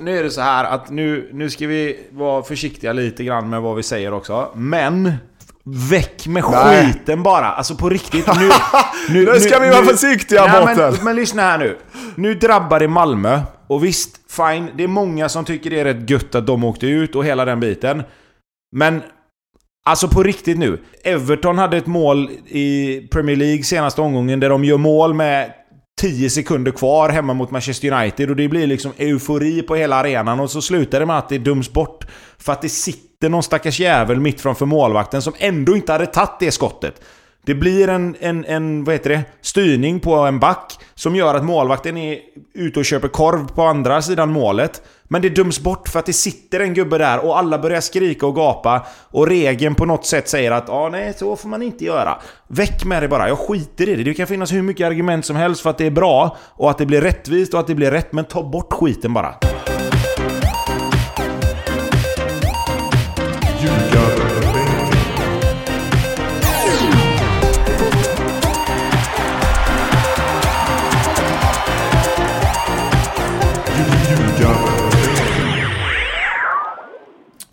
nu är det så här att nu, nu ska vi vara försiktiga lite grann med vad vi säger också. Men... Väck med Nej. skiten bara! Alltså på riktigt. Nu, Nu ska vi vara försiktiga, Nej, men, men lyssna här nu. Nu drabbar det Malmö. Och visst, fine. Det är många som tycker det är rätt gött att de åkte ut och hela den biten. Men... Alltså på riktigt nu. Everton hade ett mål i Premier League senaste omgången där de gör mål med 10 sekunder kvar hemma mot Manchester United och det blir liksom eufori på hela arenan och så slutar det med att det döms bort för att det sitter någon stackars jävel mitt framför målvakten som ändå inte hade tagit det skottet. Det blir en, en, en vad heter det, styrning på en back som gör att målvakten är ute och köper korv på andra sidan målet. Men det döms bort för att det sitter en gubbe där och alla börjar skrika och gapa. Och regeln på något sätt säger att ah, nej, så får man inte göra. Väck med det bara, jag skiter i det. Det kan finnas hur mycket argument som helst för att det är bra och att det blir rättvist och att det blir rätt. Men ta bort skiten bara.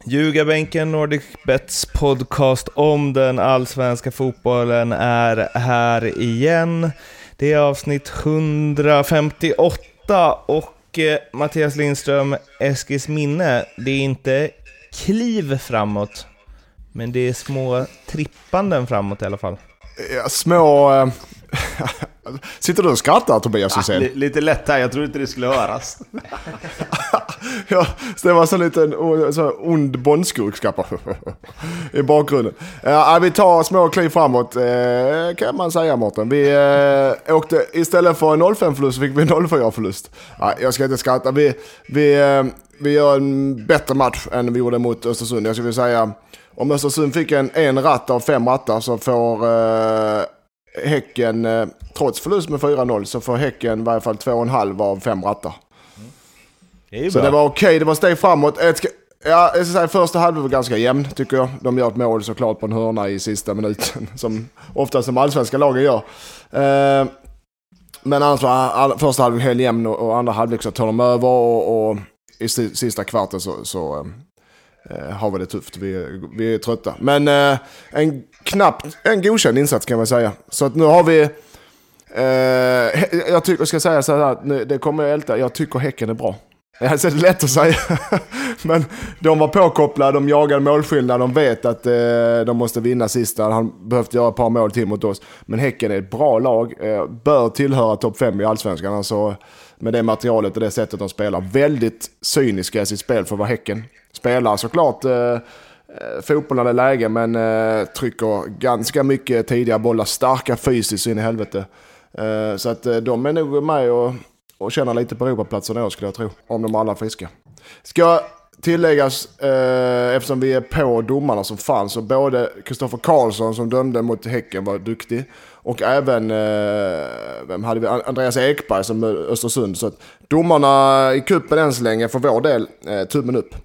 Ljugarbänken Nordic Bets podcast om den allsvenska fotbollen är här igen. Det är avsnitt 158 och eh, Mattias Lindström, Eskils minne, det är inte kliv framåt, men det är små trippanden framåt i alla fall. Ja, små... Eh, Sitter du och skrattar Tobias Hysén? Li- lite lätt här, jag tror inte det skulle höras. Ja, så det var så liten o- så ond bondskurkskappa i bakgrunden. Ja, vi tar små kliv framåt eh, kan man säga Mårten. Vi eh, åkte, istället för en 0-5-förlust så fick vi en 0-4-förlust. Ja, jag ska inte skratta. Vi, vi, eh, vi gör en bättre match än vi gjorde mot Östersund. Jag skulle säga, om Östersund fick en, en ratt av fem rattar så får eh, Häcken, eh, trots förlust med 4-0, så får Häcken i varje fall 2,5 av fem rattar. Det Så bra. det var okej, det var steg framåt. Ett ja, jag ska säga, första halvan var ganska jämn tycker jag. De gör ett mål såklart på en hörna i sista minuten. Som oftast de allsvenska lagen gör. Eh, men annars var all, första halvlek helt jämn och, och andra halvlek så tar de över och, och i si, sista kvarten så, så eh, har vi det tufft. Vi, är- vi är trötta. Men eh, en knappt, en godkänd insats kan man säga. Så att nu har vi Eh, jag tycker, jag ska säga så här, nu, det kommer jag älta, jag tycker Häcken är bra. Alltså, det är lätt att säga, men de var påkopplade, de jagade målskillnad, de vet att eh, de måste vinna sista. Han behövt göra ett par mål till mot oss. Men Häcken är ett bra lag, eh, bör tillhöra topp 5 i Allsvenskan. Alltså, med det materialet och det sättet de spelar. Väldigt cyniska i sitt spel för att vara Häcken. Spelar såklart eh, eh, Eh, fotboll när det är läge, men eh, trycker ganska mycket tidiga bollar. Starka fysiskt så in i helvete. Eh, så att eh, de är nog med och, och känner lite på Europaplatsen i år skulle jag tro. Om de alla är friska. Ska tilläggas, eh, eftersom vi är på domarna som fanns, så både Kristoffer Karlsson som dömde mot Häcken var duktig. Och även, eh, vem hade vi? Andreas Ekberg som Östersund. Så att domarna i kuppen än så länge för vår del, eh, tummen upp.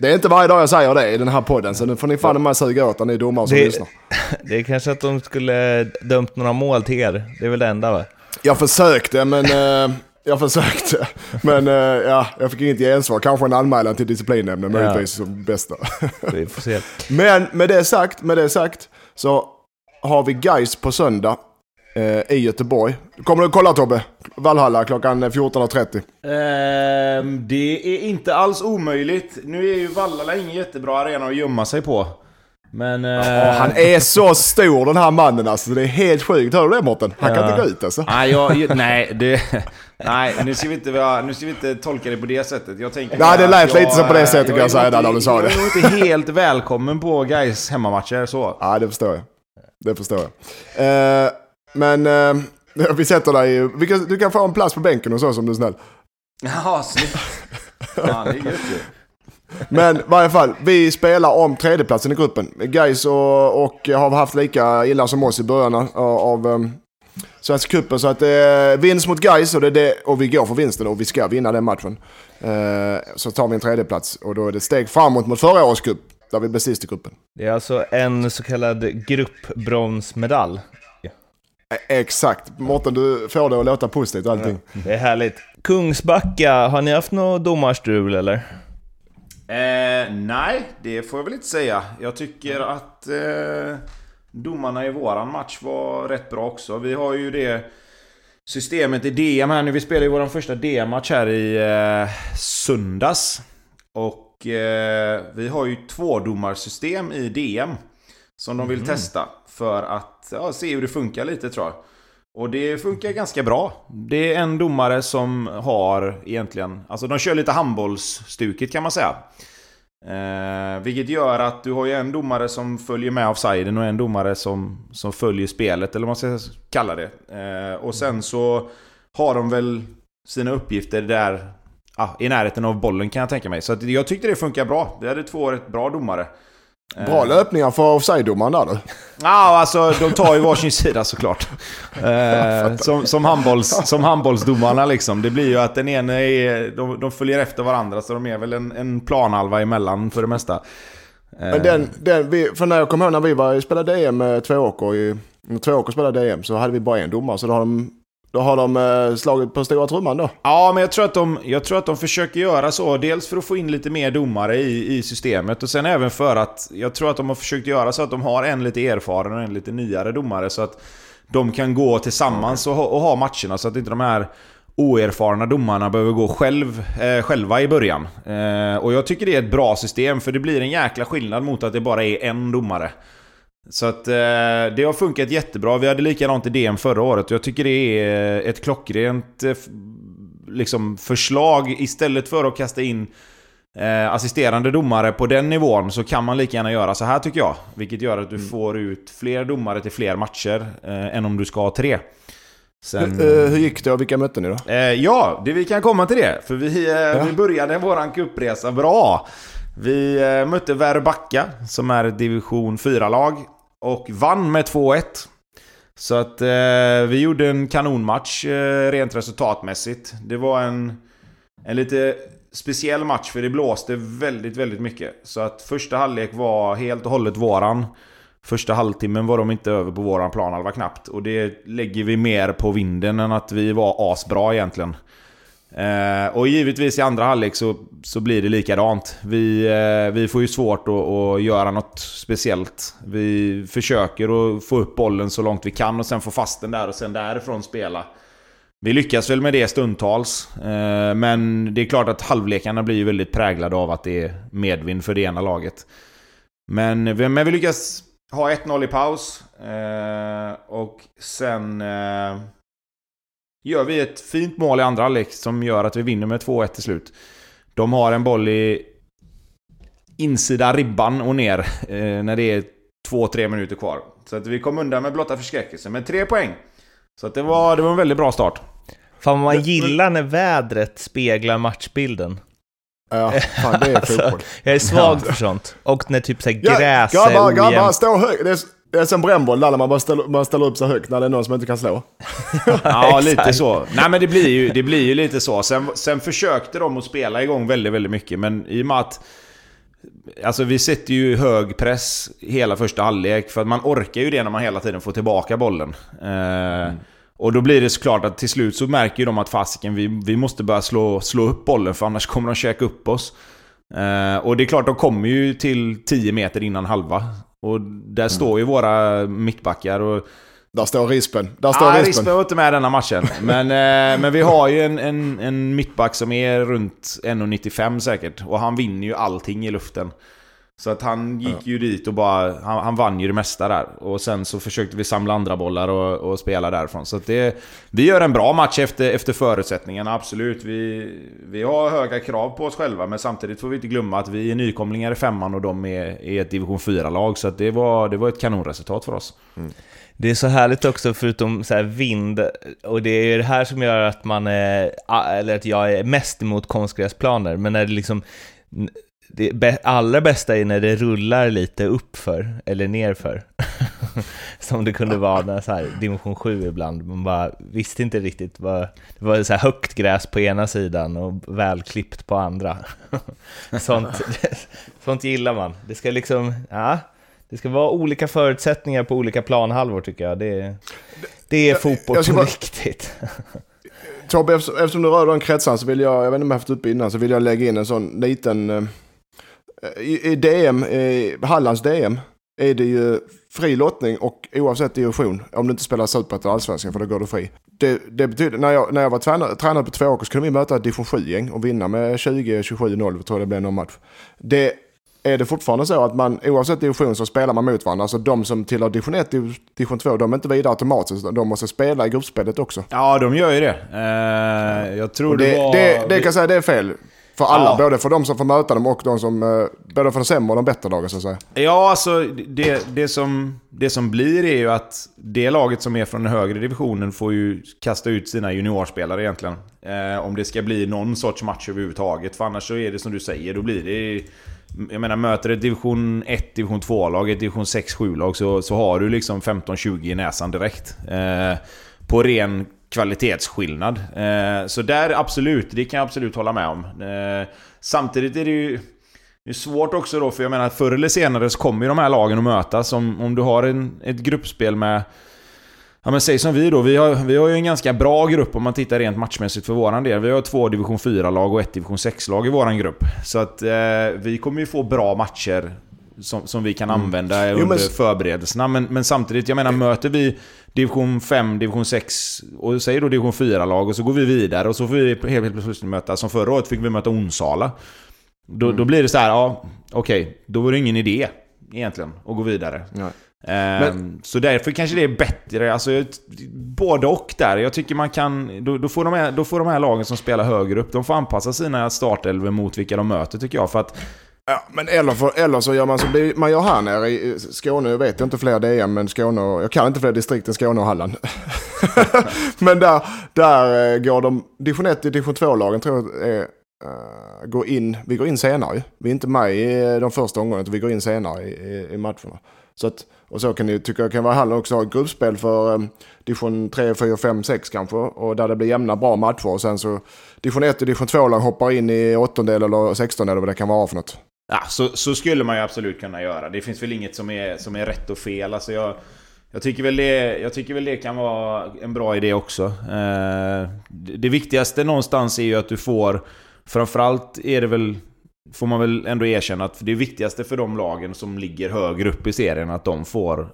Det är inte varje dag jag säger det i den här podden, så nu får ni fan med suga åt er, ni domare som Det- lyssnar. Det är kanske att de skulle dömt några mål till er. Det är väl det enda va? Jag försökte, men... Eh, jag försökte. Men eh, ja, jag fick inget gensvar. Kanske en anmälan till disciplinnämnden möjligtvis som bästa. Vi får se. men med det sagt, med det sagt så har vi Geis på söndag eh, i Göteborg. Kommer du kolla Tobbe? Valhalla klockan 14.30. Ehm, det är inte alls omöjligt. Nu är ju Vallala ingen jättebra arena att gömma sig på. Men... eh, Ja, han är så stor den här mannen alltså. Det är helt sjukt. Hör du det Mårten? Han kan Ja. inte gå ut alltså. Nej, jag, nej, det, nej nu, ska vi inte, nu ska vi inte tolka det på det sättet. Jag tänker Nej, det lät jag, lite så på det sättet, jag kan jag säga, där när du sa det. Jag är inte helt välkommen på guys hemmamatcher så. Ja, det förstår jag. Det förstår jag. Eh, men eh, vi sätter dig i... vi kan- Du kan få en plats på bänken och så som du är snäll. Jaha, snyggt. Ja, det är gött ju. Men i varje fall, vi spelar om tredjeplatsen i gruppen. Guys och, och har haft lika illa som oss i början av, av um, Svenska cupen. Så att det eh, vinst mot Guys och, det, det, och vi går för vinsten och vi ska vinna den matchen. Eh, så tar vi en tredjeplats och då är det steg framåt mot förra årets cup. Där vi blev sist i gruppen. Det är alltså en så kallad gruppbronsmedalj. Eh, exakt. Mårten, du får det att låta positivt och allting. Det är härligt. Kungsbacka, har ni haft något domarstrul eller? Eh, nej, det får jag väl inte säga. Jag tycker att eh, domarna i våran match var rätt bra också. Vi har ju det systemet i DM här nu. Vi spelade ju vår första DM-match här i eh, söndags. Och eh, vi har ju tvådomarsystem i DM. Som de vill testa. För att ja, se hur det funkar lite tror jag. Och det funkar ganska bra. Det är en domare som har egentligen... Alltså de kör lite handbollsstuket kan man säga. Eh, vilket gör att du har ju en domare som följer med offsiden och en domare som, som följer spelet, eller vad man ska kalla det. Eh, och sen så har de väl sina uppgifter där ah, i närheten av bollen kan jag tänka mig. Så att jag tyckte det funkar bra. Vi hade två rätt bra domare. Bra löpningar för offside-domaren där du. Ja, alltså de tar ju varsin sida såklart. Eh, som, som, handbolls, som handbollsdomarna liksom. Det blir ju att den ene är... De, de följer efter varandra så de är väl en, en planhalva emellan för det mesta. Eh, Men den, den, vi, för när jag kommer ihåg när vi var, spelade DM med Tvååker, i, när Tvååker spelade DM så hade vi bara en domare. Så då har de, då har de eh, slagit på stora trumman då. Ja, men jag tror, att de, jag tror att de försöker göra så. Dels för att få in lite mer domare i, i systemet och sen även för att jag tror att de har försökt göra så att de har en lite erfaren och en lite nyare domare så att de kan gå tillsammans och, ha- och ha matcherna så att inte de här oerfarna domarna behöver gå själv, eh, själva i början. Eh, och jag tycker det är ett bra system för det blir en jäkla skillnad mot att det bara är en domare. Så att eh, det har funkat jättebra. Vi hade likadant i DM förra året och jag tycker det är ett klockrent eh, liksom förslag. Istället för att kasta in eh, assisterande domare på den nivån så kan man lika gärna göra så här tycker jag. Vilket gör att du får ut fler domare till fler matcher eh, än om du ska ha tre. Sen, Hur, eh, hur gick det och vilka mötte ni då? Eh, ja, det, vi kan komma till det. För vi, eh, vi började våran cupresa bra. Vi eh, mötte Väröbacka, som är ett division 4-lag. Och vann med 2-1. Så att eh, vi gjorde en kanonmatch eh, rent resultatmässigt. Det var en, en lite speciell match för det blåste väldigt, väldigt mycket. Så att första halvlek var helt och hållet våran. Första halvtimmen var de inte över på våran planhalva knappt. Och det lägger vi mer på vinden än att vi var asbra egentligen. Eh, och givetvis i andra halvlek så, så blir det likadant. Vi, eh, vi får ju svårt att, att göra något speciellt. Vi försöker att få upp bollen så långt vi kan och sen få fast den där och sen därifrån spela. Vi lyckas väl med det stundtals. Eh, men det är klart att halvlekarna blir ju väldigt präglade av att det är medvind för det ena laget. Men, vi- men vi lyckas ha 1-0 i paus. Eh, och sen eh, gör vi ett fint mål i andra halvlek som gör att vi vinner med 2-1 till slut. De har en boll i insida ribban och ner eh, när det är 2-3 minuter kvar. Så att vi kom undan med blotta förskräckelsen med 3 poäng. Så att det, var, det var en väldigt bra start. Fan man gillar när vädret speglar matchbilden. Ja, fan det är fotboll. Jag är svag för sånt. Och när typ såhär Ja, gräs grabbar, är grabbar, ojämnt. stå högt. Är som brännboll där man bara ställer, man ställer upp sig högt när det är någon som inte kan slå. Ja, lite så. Nej men det blir ju, det blir ju lite så. Sen, sen försökte de att spela igång väldigt, väldigt mycket. Men i och med att... Alltså vi sätter ju hög press hela första halvlek. För att man orkar ju det när man hela tiden får tillbaka bollen. Eh, Och då blir det såklart att till slut så märker ju de att fasiken, vi, vi måste börja slå, slå upp bollen för annars kommer de käka upp oss. Eh, och det är klart, de kommer ju till 10 meter innan halva. Och där står ju våra mittbackar och Där står rispen. Där står Ja, rispen. Rispen var inte med denna matchen. Men, eh, men vi har ju en, en, en mittback som är runt 1,95 säkert. Och han vinner ju allting i luften. Så att han gick ju dit och bara... Han, han vann ju det mesta där. Och sen så försökte vi samla andra bollar och, och spela därifrån. Så att det, vi gör en bra match efter, efter förutsättningarna, absolut. Vi, vi har höga krav på oss själva, men samtidigt får vi inte glömma att vi är nykomlingar i femman och de är, är ett division 4-lag. Så att det, var, det var ett kanonresultat för oss. Det är så härligt också förutom så här vind, och det är det här som gör att man är, eller att jag är mest emot konstgräsplaner, men när det liksom det allra bästa är när det rullar lite uppför eller nerför. Som det kunde vara när så här, dimension 7 ibland, man bara visste inte riktigt vad, det var så här högt gräs på ena sidan och välklippt på andra. Sånt, sånt gillar man. Det ska liksom, ja, det ska vara olika förutsättningar på olika planhalvor tycker jag. Det, det är fotboll jag på riktigt. Tobbe, eftersom, eftersom du rör de kretsarna så vill jag, jag vet inte om jag haft uppe innan, så vill jag lägga in en sån liten... I, i DM, i Hallands DM, är det ju fri lottning och oavsett division, om du inte spelar Superettan Allsvenskan för då går du fri. Det, det betyder, när jag, när jag var tränare, tränare på två år så kunde vi möta ett division 7-gäng och vinna med 20-27-0, tror jag det blev någon match. Det är det fortfarande så att man oavsett division så spelar man mot varandra. Alltså de som tillhör division 1 div- division 2, de är inte vidare automatiskt, de måste spela i gruppspelet också. Ja, de gör ju det. Eh, jag tror Och det, det, var... det, det kan jag säga det är fel. För alla, Ja. både för de som får möta dem och de som, eh, både för de sämre och de bättre lagen så att säga. Ja, alltså det, det, som, det som blir är ju att det laget som är från den högre divisionen får ju kasta ut sina juniorspelare egentligen. Eh, om det ska bli någon sorts match överhuvudtaget. För annars så är det som du säger, då blir det... Jag menar, möter ett division 1, division 2-lag, ett division 6-7-lag så, så har du liksom 15-20 i näsan direkt. Eh, på ren kvalitetsskillnad. Eh, så där absolut, det kan jag absolut hålla med om. Eh, samtidigt är det ju... Det är svårt också då, för jag menar förr eller senare så kommer ju de här lagen att mötas. Om, om du har en, ett gruppspel med... Ja men säg som vi då, vi har, vi har ju en ganska bra grupp om man tittar rent matchmässigt för våran del. Vi har två division 4-lag och ett division 6-lag i våran grupp. Så att eh, vi kommer ju få bra matcher som, som vi kan använda Mm. Jo, under men- förberedelserna. Men, men samtidigt, jag menar möter vi division 5, division 6 och säger då division 4-lag och så går vi vidare och så får vi helt, helt plötsligt möta, som förra året fick vi möta Onsala. Då, Mm. då blir det så här, ja okej, då var det ingen idé egentligen att gå vidare. Nej. Ehm, så därför kanske det är bättre, alltså både och där. Jag tycker man kan, då, då, får de här, då får de här lagen som spelar högre upp, de får anpassa sina startelvor mot vilka de möter tycker jag. För att, Ja, men eller, för, eller så gör man som man gör här nere i Skåne. Jag vet inte fler DM, men Skåne och, Jag kan inte fler distrikt än Skåne och Halland. men där, där eh, går de... Division 1 och division 2-lagen tror jag är, uh, går in... Vi går in senare ju. Vi är inte med i de första omgångarna, utan vi går in senare i, i, i matcherna. Så att, och så kan ni tycka jag kan vara Halland också ha ett gruppspel för um, division 3, 4, 5, 6 kanske. Och där det blir jämna bra matcher. Och sen så division 1 och division 2-lag hoppar in i åttondel eller sextondel eller vad det kan vara för något ja, så, så skulle man ju absolut kunna göra. Det finns väl inget som är, som är rätt och fel. Alltså jag, jag, tycker väl det, jag tycker väl det kan vara en bra idé också. Eh, det, viktigaste någonstans är ju att du får... Framförallt är det väl... Får man väl ändå erkänna att det viktigaste för de lagen som ligger högre upp i serien att de får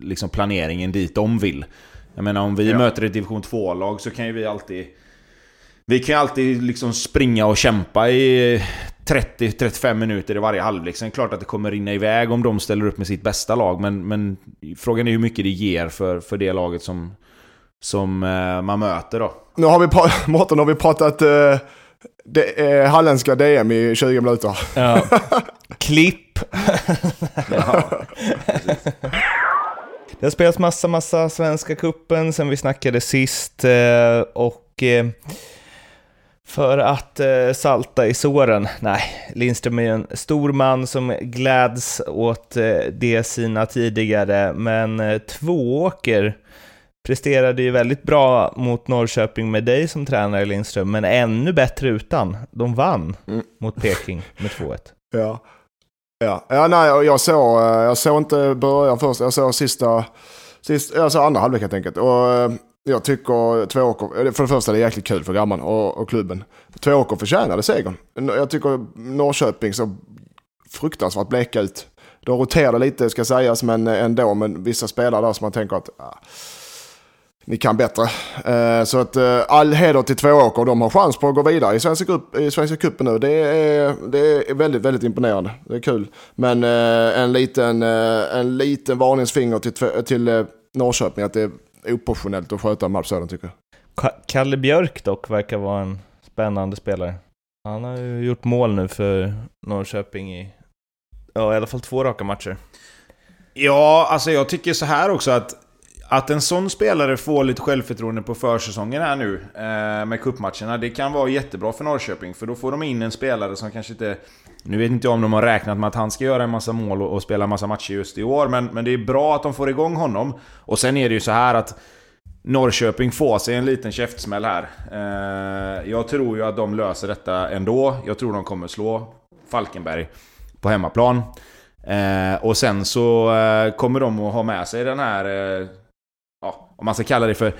liksom planeringen dit de vill. Jag menar om vi Ja. möter ett division 2-lag så kan ju vi alltid... Vi kan ju alltid liksom springa och kämpa i 30-35 minuter i varje halvlek. Sen är det klart att det kommer rinna iväg om de ställer upp med sitt bästa lag. Men, men frågan är hur mycket det ger för, för det laget som, som eh, man möter då. Nu har vi, Mårten, har vi pratat eh, det, eh, halländska DM i 20 minuter. Ja. Klipp. Det har spelats massa, massa Svenska kuppen sen vi snackade sist eh, och eh, för att eh, salta i såren, nej, Lindström är ju en stor man som gläds åt eh, det sina tidigare, men eh, Tvååker presterade ju väldigt bra mot Norrköping med dig som tränare Lindström, men ännu bättre utan. De vann Mm. mot Peking med 2-1. Ja. Ja, ja nej, jag såg, eh, jag såg inte början först, jag såg sista, sist, jag såg andra halvlek helt enkelt. Och eh, jag tycker Tvååker, för det första det är jäkligt kul för grabbarna och, och klubben. Tvååker förtjänade segern. Jag tycker Norrköping så fruktansvärt bleka ut. De roterade lite ska sägas, men eh, ändå. Men vissa spelare där som man tänker att ah, ni kan bättre. Eh, så att eh, all heder till Tvååker. De har chans på att gå vidare i Svenska, grupp, i Svenska cupen nu. Det är, det är väldigt, väldigt imponerande. Det är kul. Men eh, en, liten, eh, en liten varningsfinger till, till eh, Norrköping att det är oprofessionellt att sköta en match sådan tycker jag. Ka- Kalle Björk dock verkar vara en spännande spelare. Han har ju gjort mål nu för Norrköping i, ja, i alla fall två raka matcher. Ja, alltså jag tycker så här också att att en sån spelare får lite självförtroende på försäsongen här nu eh, med cupmatcherna, det kan vara jättebra för Norrköping. För då får de in en spelare som kanske inte... Nu vet inte jag om de har räknat med att han ska göra en massa mål och, och spela en massa matcher just i år, men, men det är bra att de får igång honom. Och sen är det ju så här att Norrköping får sig en liten käftsmäll här. Eh, jag tror ju att de löser detta ändå. Jag tror de kommer slå Falkenberg på hemmaplan. Eh, och sen så eh, kommer de att ha med sig den här, eh, ja, om man ska kalla det för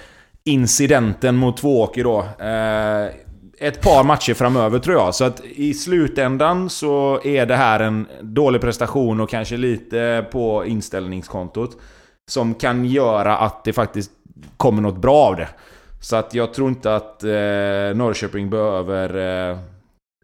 incidenten mot Tvååker då. Eh, ett par matcher framöver tror jag. Så att i slutändan så är det här en dålig prestation och kanske lite på inställningskontot. Som kan göra att det faktiskt kommer något bra av det. Så att jag tror inte att eh, Norrköping behöver eh,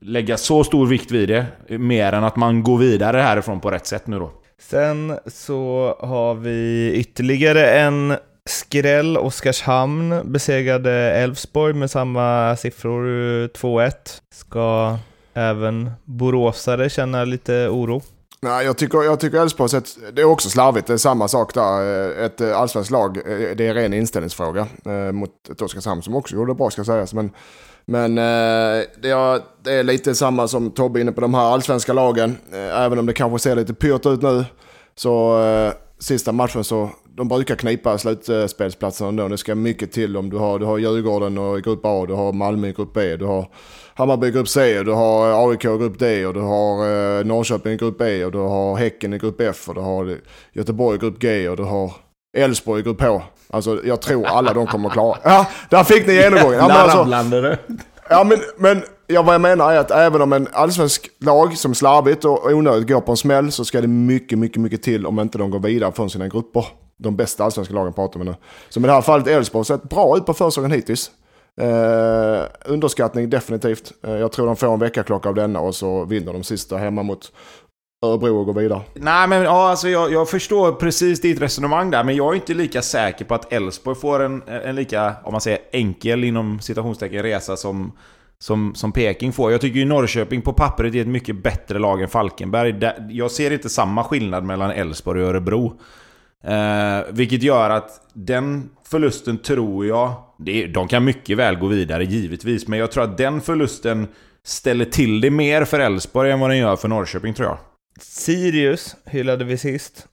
lägga så stor vikt vid det. Mer än att man går vidare härifrån på rätt sätt nu då. Sen så har vi ytterligare en skräll. Oskarshamn besegrade Elfsborg med samma siffror, 2-1. Ska även boråsare känna lite oro? Nej, jag tycker, jag tycker Elfsborg, det är också slarvigt. Det är samma sak där. Eh, ett eh, allsvenskt lag, eh, det är en ren inställningsfråga mot ett Oskarshamn som också gjorde det bra ska sägas. Men, men det, är, det är lite samma som Tobbe inne på de här allsvenska lagen. Även om det kanske ser lite pyrt ut nu. Så sista matchen så de brukar knipa slutspelsplatserna ändå. Det ska mycket till om du har, du har Djurgården och grupp A, du har Malmö i grupp B, du har Hammarby i grupp C, du har AIK i grupp D och du har eh, Norrköping i grupp E och du har Häcken i grupp F och du har Göteborg i grupp G och du har Elfsborg i grupp H. Alltså jag tror alla de kommer att klara. Ja, där fick ni genomgången. Ja, men alltså, ja men, men ja, vad jag menar är att även om en allsvensk lag som slarvigt och onödigt går på en smäll så ska det mycket, mycket, mycket till om inte de går vidare från sina grupper de bästa allsvenska lagen pratar vi nu. Som i det här fallet Elfsborg sett bra ut på försäsongen hittills. Eh, underskattning definitivt. Eh, jag tror de får en veckaklocka av denna och så vinner de sista hemma mot Örebro och går vidare. Nej men ja, alltså jag, jag förstår precis ditt resonemang där, men jag är inte lika säker på att Elfsborg får en, en lika, om man säger enkel inom citationstecken, resa som, som, som Peking får. Jag tycker ju Norrköping på pappret är ett mycket bättre lag än Falkenberg. Jag ser inte samma skillnad mellan Elfsborg och Örebro. Eh, vilket gör att den förlusten tror jag... Det, de kan mycket väl gå vidare givetvis, men jag tror att den förlusten ställer till det mer för Elfsborg än vad den gör för Norrköping tror jag. Sirius hyllade vi sist.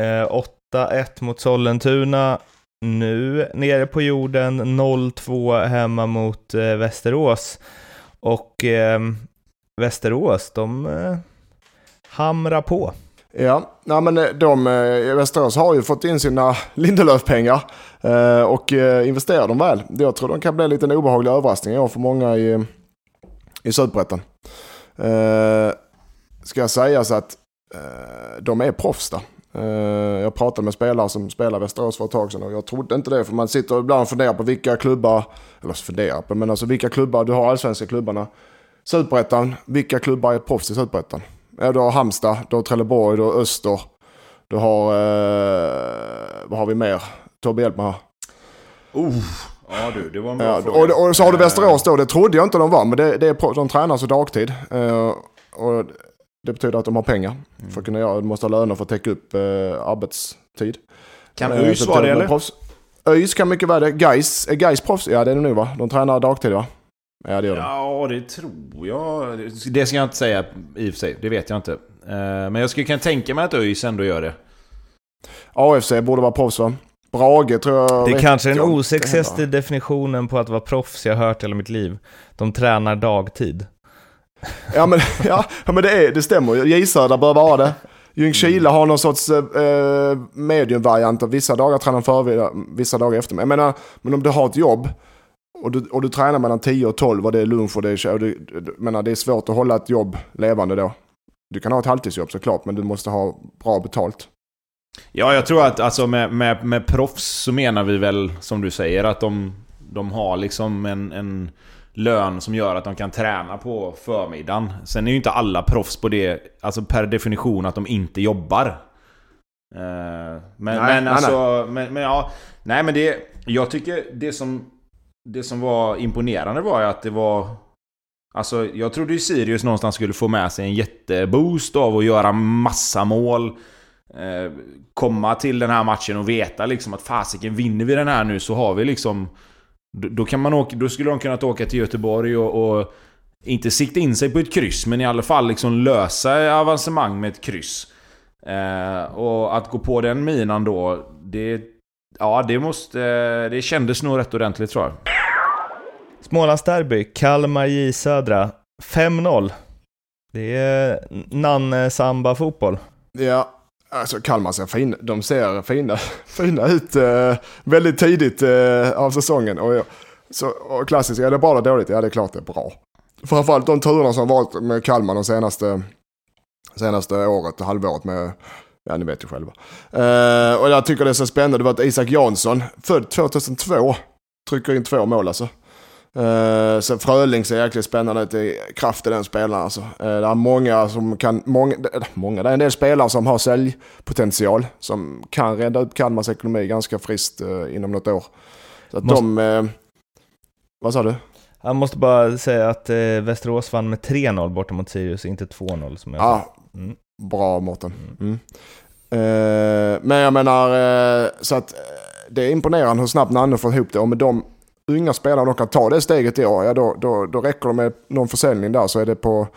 Eh, 8-1 mot Sollentuna. Nu nere på jorden, 0-2 hemma mot eh, Västerås. Och eh, Västerås, de eh, hamrar på. Ja, nej men eh, de, eh, Västerås har ju fått in sina Lindelöf-pengar eh, och investerar dem väl. Jag tror de kan bli en liten obehaglig överraskning i år för många i, i Superettan. Ska jag säga så att de är proffs där. Jag pratade med spelare som spelar Västerås för ett tag sedan och jag trodde inte det för man sitter ibland och funderar på vilka klubbar, eller funderar på, men alltså vilka klubbar, du har allsvenska klubbarna. Superettan, vilka klubbar är proffs i Superettan? Du har Halmstad, du har Trelleborg, du har Öster. Du har... Eh, vad har vi mer? Tobbe, hjälp mig här. Uh, ja du, det var en bra ja, fråga. Och, och, så har du Västerås då, det trodde jag inte de var, men det, det är, de tränar så dagtid. Eh, och det betyder att de har pengar mm. för att kunna göra, de måste ha löner för att täcka upp eh, arbetstid. Kan ÖIS eh, vara det eller? ÖIS kan mycket väl det. Gais, är Gais proffs? Ja det är det nog va? De tränar dagtid va? Ja, det gör de. Ja, det tror jag. Det ska jag inte säga i och för sig. Det vet jag inte. Eh, men jag skulle kunna tänka mig att ÖIS ändå gör det. AFC borde vara proffs va? Brage tror jag... Det är kanske är den osexigaste definitionen på att vara proffs jag hört hela mitt liv. De tränar dagtid. Ja men, ja, men det, är, det stämmer J Södra bör vara det. Ljungskile har någon sorts eh, mediumvariant. Vissa dagar tränar de före, vissa dagar efter. Jag menar, men om du har ett jobb och du, och du tränar mellan 10 och 12 och det är lunch och det är... Och du, menar, det är svårt att hålla ett jobb levande då. Du kan ha ett halvtidsjobb såklart, men du måste ha bra betalt. Ja, jag tror att alltså med, med, med proffs så menar vi väl, som du säger, att de, de har liksom en, en lön som gör att de kan träna på förmiddagen. Sen är ju inte alla proffs på det, alltså per definition, att de inte jobbar. Eh, men, nej, men alltså, nej. Men, men ja, nej men det, jag tycker det som det som var imponerande var ju att det var... Alltså, jag trodde ju Sirius någonstans skulle få med sig en jätteboost av att göra massa mål. Eh, komma till den här matchen och veta liksom att fasiken, vinner vi den här nu så har vi liksom... Då, kan man åka, då skulle de kunnat åka till Göteborg och, och inte sikta in sig på ett kryss, men i alla fall liksom lösa avancemang med ett kryss. Eh, och att gå på den minan då, det Ja, det måste... Det kändes nog rätt ordentligt tror jag. Smålandsderby, Kalmar J Södra. 5-0. Det är Nanne Samba-fotboll. Ja, Alltså Kalmar ser fina, de ser fina, fina ut eh, väldigt tidigt eh, av säsongen. Och, så, och klassiskt, är det bra eller dåligt? Ja det är klart det är bra. Framförallt de turerna som varit med Kalmar de senaste, senaste året, halvåret med, ja ni vet ju själva. Eh, och jag tycker det är så spännande, det var att Isak Jansson, född 2002, trycker in två mål alltså. Uh, sen Fröling ser jäkligt spännande ut kraft i den spelaren. Alltså. Uh, det är många som kan, många, många, det är en del spelare som har säljpotential. Som kan rädda upp Kalmars ekonomi ganska friskt uh, inom något år. Så att måste, de, vad sa du? Jag måste bara säga att Västerås vann med 3-0 borta mot Sirius, inte 2-0 som jag sa. Mm bra Mårten. Mm. Eh, men jag menar, eh, så att eh, det är imponerande hur snabbt Nanne får ihop det. Och med de unga spelarna de kan ta det steget i år, ja då, då, då räcker det med någon försäljning där så är det på...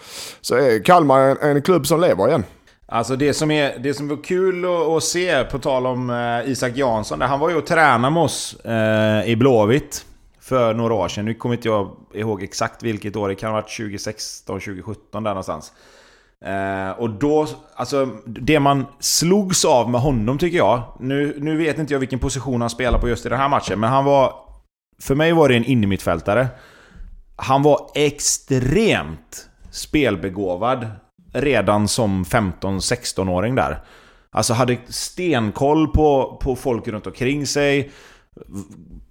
Så är Kalmar en, en klubb som lever igen. Alltså det som, är, det som var kul att, att se, på tal om eh, Isak Jansson, han var ju och tränade med oss eh, i Blåvitt för några år sedan. Nu kommer inte jag ihåg exakt vilket år, det kan ha varit 2016, 2017 där någonstans. Eh, och då, alltså det man slogs av med honom tycker jag, nu, nu vet inte jag vilken position han spelar på just i den här matchen, men han var för mig var det en innermittfältare. Han var extremt spelbegåvad redan som 15-16-åring där. Alltså hade stenkoll på, på folk runt omkring sig.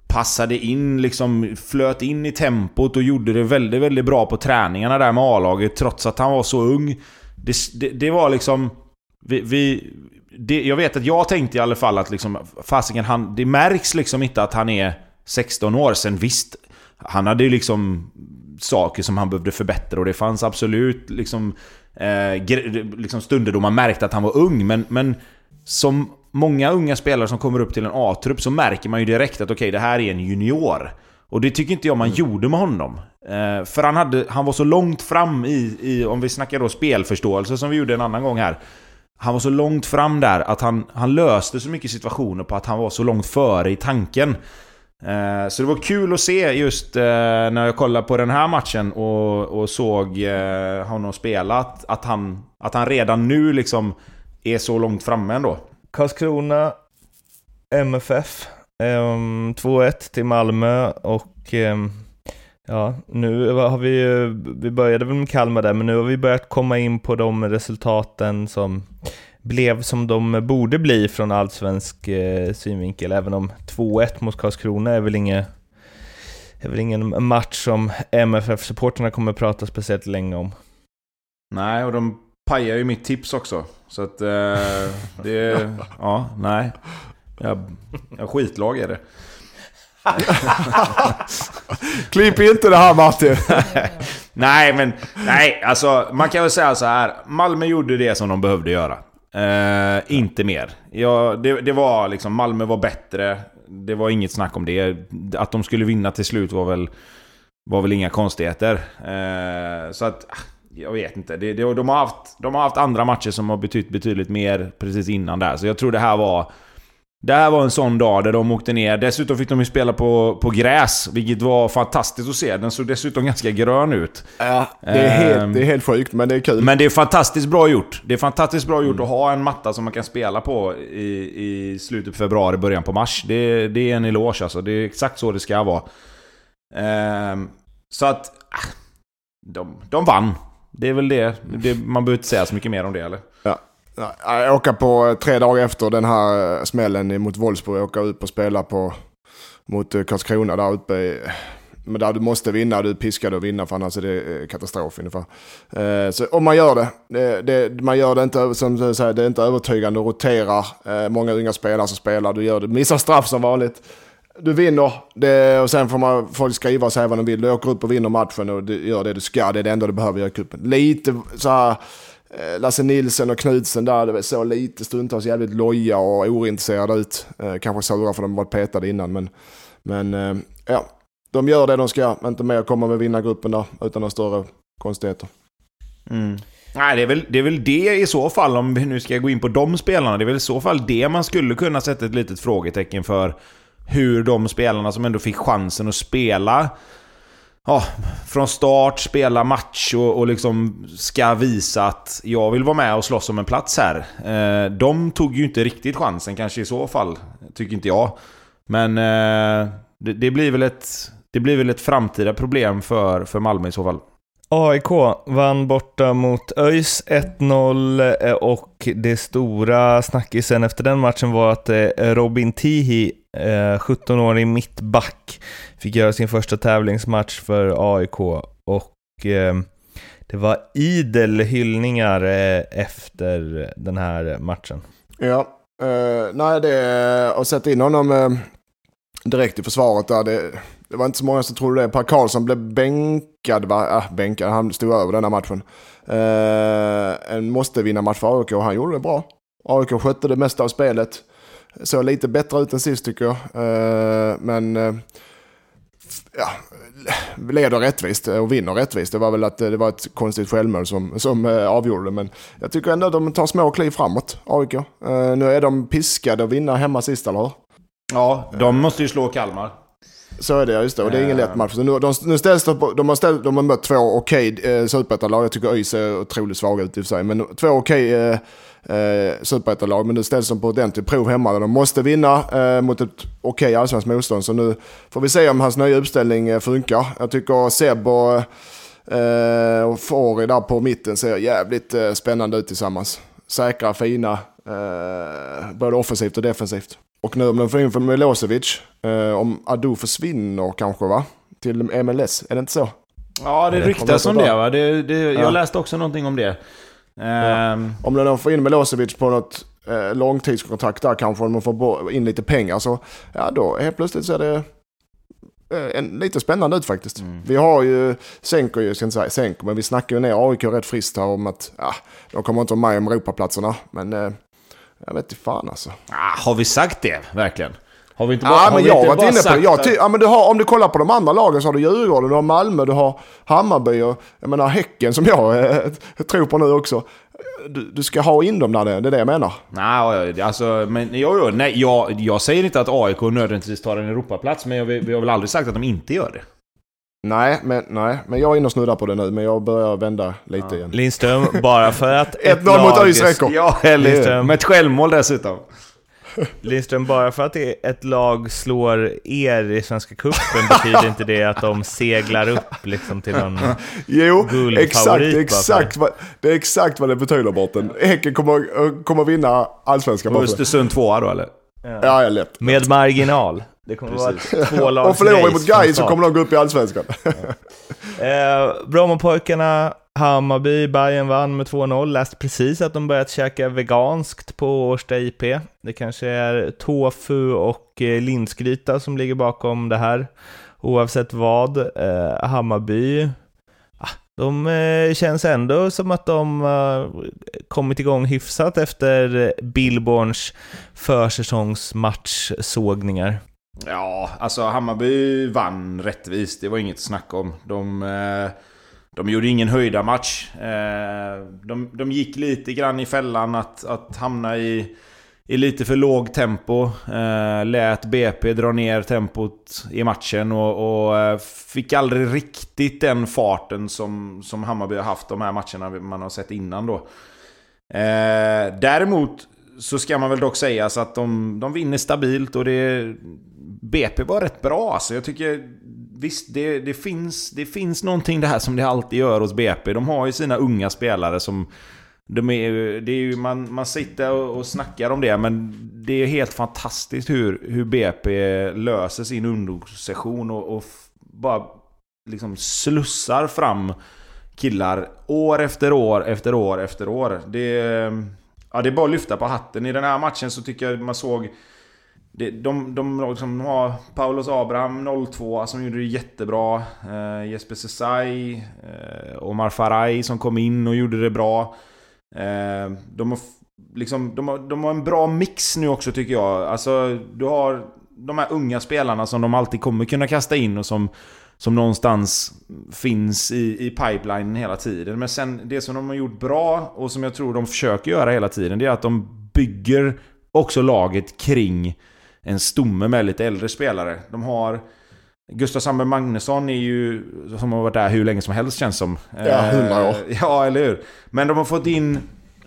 Passade in, liksom flöt in i tempot och gjorde det väldigt, väldigt bra på träningarna där med A-laget trots att han var så ung. Det, det, det var liksom... Vi, vi det, jag vet att jag tänkte i alla fall att liksom, fasiken, han, det märks liksom inte att han är 16 år. Sen visst, han hade ju liksom saker som han behövde förbättra och det fanns absolut liksom, eh, liksom stunder då man märkte att han var ung. Men, men som många unga spelare som kommer upp till en A-trupp så märker man ju direkt att okej, okay, det här är en junior. Och det tycker inte jag man mm. gjorde med honom. Eh, för han, hade, han var så långt fram i, i, om vi snackar då spelförståelse som vi gjorde en annan gång här. Han var så långt fram där att han, han löste så mycket situationer på att han var så långt före i tanken. Eh, så det var kul att se just eh, när jag kollade på den här matchen och, och såg eh, honom spela att, att, han, att han redan nu liksom är så långt framme ändå. Karlskrona, MFF, 2-1 till Malmö och ja, nu har vi ju, vi började väl med Kalmar där, men nu har vi börjat komma in på de resultaten som blev som de borde bli från allsvensk eh, synvinkel, även om 2-1 mot Karlskrona är väl, inget, är väl ingen match som MFF-supporterna kommer att prata speciellt länge om. Nej, och de pajar ju mitt tips också. Så att eh, det... Ja, nej. Jag, jag skitlag är det. Klipp inte det här Martin! nej, men nej, alltså man kan väl säga så här. Malmö gjorde det som de behövde göra. Uh, inte mer. Ja, det, det, var liksom, Malmö var bättre. Det var inget snack om det. Att de skulle vinna till slut var väl, var väl inga konstigheter. Uh, så att, ah, jag vet inte. Det, det, de, har haft, de har haft andra matcher som har betytt betydligt mer precis innan där. Så jag tror det här var det här var en sån dag där de åkte ner. Dessutom fick de ju spela på, på gräs, vilket var fantastiskt att se. Den såg dessutom ganska grön ut. Ja, det är, helt, ehm, det är helt sjukt, men det är kul. Men det är fantastiskt bra gjort. Det är fantastiskt bra gjort mm. att ha en matta som man kan spela på i, i slutet på februari, början på mars. Det, det är en eloge alltså. Det är exakt så det ska vara. Ehm, så att... Ah, de, de vann. Det är väl det. det. Man behöver inte säga så mycket mer om det, eller? Ja. Jag på eh, tre dagar efter den här eh, smällen mot Wolfsburg. åka ut upp och spela på, mot eh, Karlskrona där uppe. men där du måste vinna, du är piskad att vinna för annars är det katastrof ungefär. Så om man gör det, det, det, man gör det inte, som du säger, det är inte övertygande, du roterar många unga spelare som spelar, du gör det, missar straff som vanligt. Du vinner det, och sen får man folk skriva och säga vad de vill. Du åker upp och vinner matchen och du gör det du ska. Det är det enda du behöver göra i cupen. Lite så här Eh, Lasse Nilsen och Knudsen där, det såg lite stundtals jävligt loja och ointresserade ut. Eh, kanske sura för de varit petade innan, men, men eh, ja. De gör det de ska, inte mer kommer med vinnargruppen där utan några större konstigheter. Mm. Nej, det är, väl, det är väl det i så fall, om vi nu ska gå in på de spelarna, det är väl i så fall det man skulle kunna sätta ett litet frågetecken för hur de spelarna som ändå fick chansen att spela ja, från start spela match och, och liksom ska visa att jag vill vara med och slåss om en plats här. Eh, de tog ju inte riktigt chansen kanske i så fall, tycker inte jag. Men eh, det, det, blir väl ett, det blir väl ett framtida problem för, för Malmö i så fall. AIK vann borta mot ÖIS 1-0 eh, och det stora snackisen efter den matchen var att eh, Robin Tihi, eh, 17-årig mittback, fick göra sin första tävlingsmatch för AIK och det var idel hyllningar efter den här matchen. Ja, eh, nej det, att sätta in honom direkt i försvaret där, det, det var inte så många som trodde det. Per Karlsson blev bänkad, va? Äh, bänkad, han stod över denna matchen. Eh, en måste vinna match för AIK och han gjorde det bra. AIK skötte det mesta av spelet. Såg lite bättre ut än sist tycker jag. Eh, men eh, ja, leder rättvist och vinner rättvist. Det var väl att eh, det var ett konstigt självmål som, som eh, avgjorde det. Men jag tycker ändå att de tar små kliv framåt, AIK. Eh, nu är de piskade att vinna hemma sist, eller hur? Ja, de måste ju slå Kalmar. Så är det, just det. Och det är ingen lätt match. Så nu, de, nu ställs de, de, har ställt, de har mött två okej okay, eh, superettalag. Jag tycker ÖIS är otroligt svaga ut i och för sig. Men två okej okay, eh, eh, superettalag. Men nu ställs de på ordentligt prov hemma. Där de måste vinna eh, mot ett okej okay, allsvenskt motstånd. Så nu får vi se om hans nya uppställning eh, funkar. Jag tycker Seb och, eh, och Fori där på mitten ser jävligt eh, spännande ut tillsammans. Säkra, fina. Eh, både offensivt och defensivt. Och nu om de får in för Milosevic, eh, om Adu försvinner kanske va? Till MLS, är det inte så? Ja, det, ryktas om det va? Det, det, jag ja. läste också någonting om det. Ja. Um... Om de får in Milosevic på något eh, långtidskontrakt där kanske, om de får in lite pengar så, ja då helt plötsligt så är det eh, en, lite spännande ut faktiskt. Mm. Vi har ju Senko, jag ska inte säga Senko, men vi snackar ju ner AIK rätt friskt här om att ja, de kommer inte vara med om Europaplatserna. Men eh, jag vet inte fan alltså. Ah, har vi sagt det verkligen? Har vi inte bara, ja, men jag har varit inne på det. Jag ty- ja, men du har, om du kollar på de andra lagen så har du Djurgården, du har Malmö, du har Hammarby och jag menar Häcken som jag eh, tror på nu också. Du, du, ska ha in dem där, det är det jag menar. Nej, alltså, men, jo, jo, nej, jag, jag säger inte att AIK nödvändigtvis tar en Europaplats, men jag, vi har väl aldrig sagt att de inte gör det. Nej men, nej, men jag är inne och snuddar på det nu, men jag börjar vända lite ja. igen. Lindström, bara för att ett 1-0 mot ÖIS räcker. Ja, eller Med ett självmål dessutom. Lindström, bara för att ett lag slår er i Svenska Cupen betyder inte det att de seglar upp liksom till någon Jo, exakt, exakt vad, det är exakt vad det betyder Borten. Häcken kommer, kommer vinna Allsvenskan. Östersund tvåa då eller? Ja, ja lätt. Med marginal. Det kommer Precis. vara två lag Och förlorar vi mot Gais så kommer de gå upp i Allsvenskan. Ja. eh, Brommapojkarna, Hammarby, Bayern vann med 2-0. Läste precis att de börjat käka veganskt på Årsta IP. Det kanske är tofu och eh, linsgryta som ligger bakom det här. Oavsett vad. Eh, Hammarby de eh, känns ändå som att de har kommit igång hyfsat efter Billborns försäsongsmatchsågningar. Ja, alltså Hammarby vann rättvist. Det var inget snack om. De, eh, de gjorde ingen höjda match. Eh, de, de gick lite grann i fällan att, att hamna i, i lite för låg tempo. Eh, lät BP dra ner tempot i matchen och, och fick aldrig riktigt den farten som, som Hammarby har haft de här matcherna man har sett innan då. däremot så ska man väl dock säga så att de, de vinner stabilt och det... BP var rätt bra alltså. Jag tycker... Visst, det, det, finns, det finns någonting det här som det alltid gör hos BP. De har ju sina unga spelare som... De är, det är ju, man, man sitter och, och snackar om det, men det är helt fantastiskt hur, hur BP löser sin ungdomssession och, och bara liksom slussar fram killar år efter år efter år efter år. Det Ja, det är bara att lyfta på hatten. I den här matchen så tycker jag man såg... Det, de, de liksom har Paulos Abraham 02 som gjorde det jättebra. Eh, Jesper Sesay, eh, Omar Faraj som kom in och gjorde det bra. Eh, de, har, liksom, de, har, de har en bra mix nu också tycker jag. Alltså, du har de här unga spelarna som de alltid kommer kunna kasta in och som som någonstans finns i, i pipelinen hela tiden. Men sen det som de har gjort bra och som jag tror de försöker göra hela tiden det är att de bygger också laget kring en stomme med lite äldre spelare. De har Gustav Sandberg Magnusson är ju, som har varit där hur länge som helst känns som. Ja, 100 år. Eh, Ja, eller hur? Men de har fått in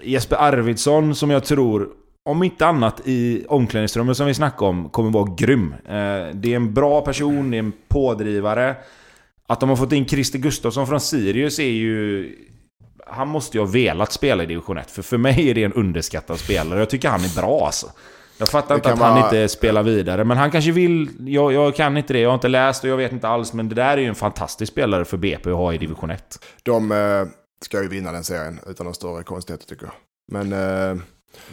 Jesper Arvidsson som jag tror, om inte annat i omklädningsrummet som vi snackade om, kommer vara grym. Eh, Det är en bra person, det är en pådrivare. Att de har fått in Christer Gustafsson från Sirius är ju... Han måste ju ha velat spela i division 1, för för mig är det en underskattad spelare. Jag tycker han är bra alltså. Jag fattar inte att han inte spelar vidare, men han kanske vill... Jag, jag kan inte det, jag har inte läst och jag vet inte alls, men det där är ju en fantastisk spelare för BP att ha i division 1. De eh, ska ju vinna den serien utan några större konstigheter tycker jag. Men eh,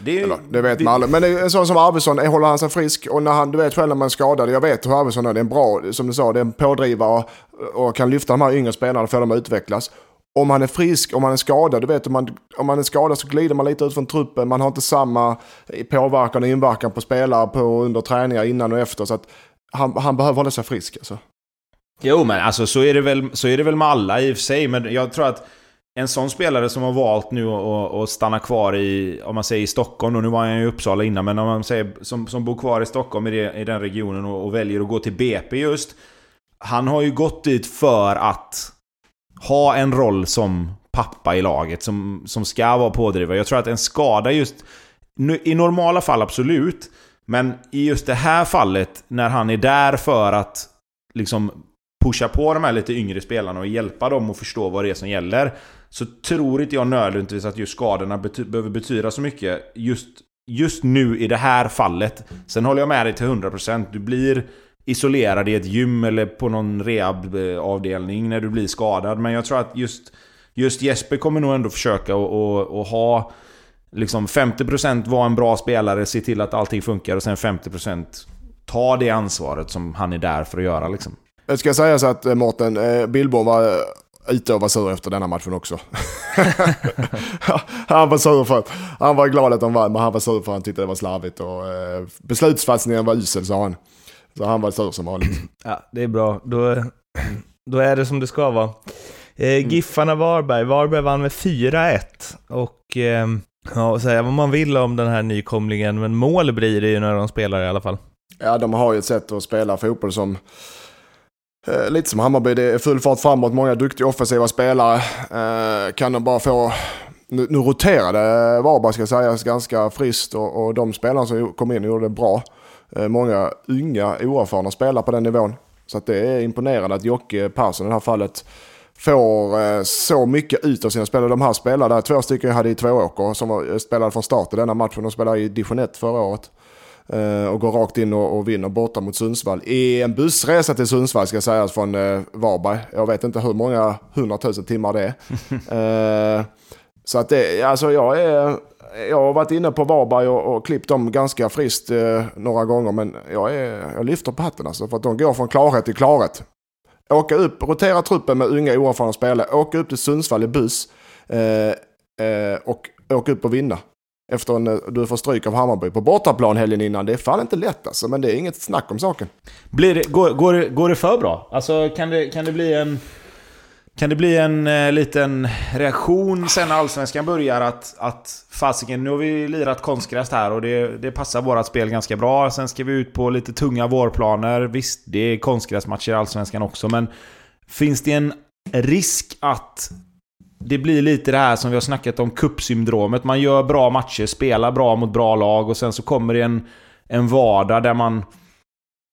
Det, eller, det vet man aldrig. Men en sån som Arvidsson, eh, håller han sig frisk? Och när han, du vet själv när man är skadad, jag vet hur Arvidsson är, det är en bra, som du sa, det är en pådrivare och kan lyfta de här yngre spelarna och få dem att utvecklas. Om han är frisk, om han är skadad, du vet om man, om man är skadad så glider man lite ut från truppen. Man har inte samma eh, påverkan och inverkan på spelare på under träningar innan och efter. Så att han, han behöver hålla sig frisk alltså. Jo, men alltså så är, det väl, så är det väl med alla i och för sig. Men jag tror att en sån spelare som har valt nu att- att stanna kvar i, om man säger i Stockholm, och nu var han ju i Uppsala innan, men om man säger som, som bor kvar i Stockholm i, det, i den regionen och, och väljer att gå till BP just. Han har ju gått dit för att ha en roll som pappa i laget, som, som ska vara pådrivare. Jag tror att en skada just... I normala fall absolut, men i just det här fallet, när han är där för att liksom pusha på de här lite yngre spelarna och hjälpa dem att förstå vad det är som gäller. Så tror inte jag nödvändigtvis att just skadorna bety behöver betyda så mycket just, just nu i det här fallet. Sen håller jag med dig till 100%. Du blir isolerad i ett gym eller på någon rehabavdelning eh, när du blir skadad. Men jag tror att just, just Jesper kommer nog ändå försöka att- ha liksom 50% vara en bra spelare, se till att allting funkar och sen 50% ta det ansvaret som han är där för att göra liksom. Det ska sägas att eh, Mårten, eh, Billborn var ute och var sur efter denna matchen också. han var sur för att, han var glad att de vann, men han var sur för att han tyckte det var slarvigt och eh, beslutsfattningen var usel sa han. Så han var sur som vanligt. Ja, det är bra. Då, då är det som det ska vara. Eh, Giffarna Varberg. Varberg vann med 4-1. Och eh, ja, säga vad man vill om den här nykomlingen, men mål blir det ju när de spelar i alla fall. Ja, de har ju ett sätt att spela fotboll som eh, lite som Hammarby. Det är full fart framåt, många duktiga offensiva spelare. Eh, kan de bara få... Nu, nu roterade Varberg ska sägas ganska friskt och, och de spelarna som kom in gjorde det bra. Eh, många unga oerfarna spelare på den nivån. Så att det är imponerande att Jocke Persson i det här fallet får eh, så mycket ut av sina spelare. De här spelarna, två stycken jag hade i Tvååker som var, spelade från start i denna matchen. De spelade i division 1 förra året. Eh, och går rakt in och, och vinner borta mot Sundsvall. I en bussresa till Sundsvall ska sägas från eh, Varberg. Jag vet inte hur många hundratusen timmar det är. Eh, så att det, alltså jag är... Jag har varit inne på Varberg och, och klippt dem ganska friskt eh, några gånger men jag, är, jag lyfter på hatten alltså för att de går från klarhet till klarhet. Åka upp, rotera truppen med unga oerfarna spelare, åka upp till Sundsvall i buss eh, eh, och åka upp och vinna. Efter en, eh, du får stryk av Hammarby på bortaplan helgen innan. Det är fan inte lätt alltså, men det är inget snack om saken. Blir det, går, går, det, går det för bra? Alltså kan det, kan det bli en... Kan det bli en eh, liten reaktion sen när Allsvenskan börjar att, att fasiken, nu har vi lirat konstgräs här och det, det passar vårat spel ganska bra. Sen ska vi ut på lite tunga vårplaner. Visst, det är konstgräsmatcher i Allsvenskan också, men finns det en risk att det blir lite det här som vi har snackat om, kuppsyndromet. Man gör bra matcher, spelar bra mot bra lag och sen så kommer det en, en vardag där man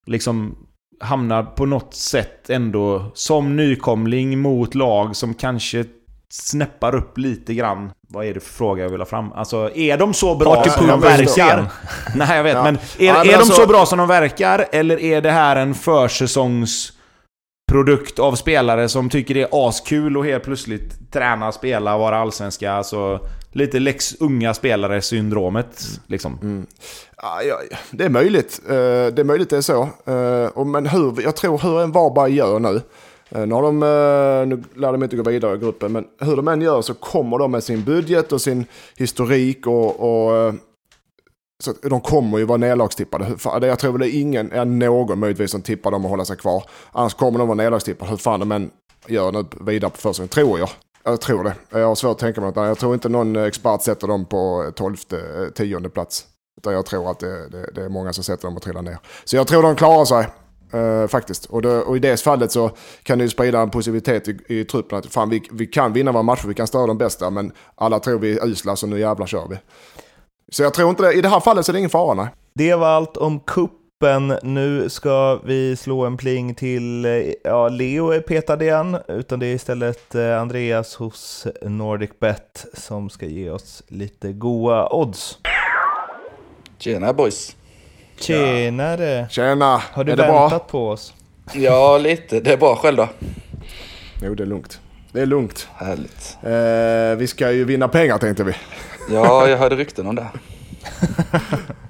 liksom hamnar på något sätt ändå som nykomling mot lag som kanske snäppar upp lite grann. Vad är det för fråga jag vill ha fram? Alltså, är de så bra som de verkar? Nej, jag vet. Ja. Men är, Ja, men är alltså- de så bra som de verkar? Eller är det här en försäsongsprodukt av spelare som tycker det är askul och helt plötsligt träna, spela, vara allsvenska? Alltså, lite Lex unga spelare-syndromet. Liksom. Mm. Ja, det är möjligt. Eh, Det är möjligt det är så. Eh, Men hur, jag tror hur en Varberg gör nu. eh, Nu, har de, nu lär de inte gå vidare i gruppen, men hur de än gör så kommer de med sin budget och sin historik och, och så de kommer ju vara nedlagstippade. Jag tror väl det är ingen, ja, någon möjligtvis som tippar dem att hålla sig kvar. Annars kommer de vara nedlagstippade hur fan de än gör nu vidare på försäsongen, tror jag. Jag tror det. Jag har svårt att tänka mig något annat. Jag tror inte någon expert sätter dem på 12, 10 eh, plats. Utan jag tror att det, det, det är många som sätter dem och trillar ner. Så jag tror de klarar sig. Eh, faktiskt. Och, det, och i det fallet så kan det ju sprida en positivitet i, i truppen. Att fan, vi, vi kan vinna våra matcher, vi kan störa de bästa, men alla tror vi är usla så nu jävlar kör vi. Så jag tror inte det, i det här fallet så är det ingen fara nej. Det var allt om kuppen. Nu ska vi slå en pling till, eh, ja, Leo är petad igen, utan det är istället eh, Andreas hos NordicBet som ska ge oss lite goa odds. Tjena boys. Tjenare! Tjena, Har du är det väntat bra? på oss? Ja, lite. Det är bra själv då. Jo, det är lugnt. Det är lugnt. Härligt. Eh, vi ska ju vinna pengar tänkte vi. Ja, jag hörde rykten om det.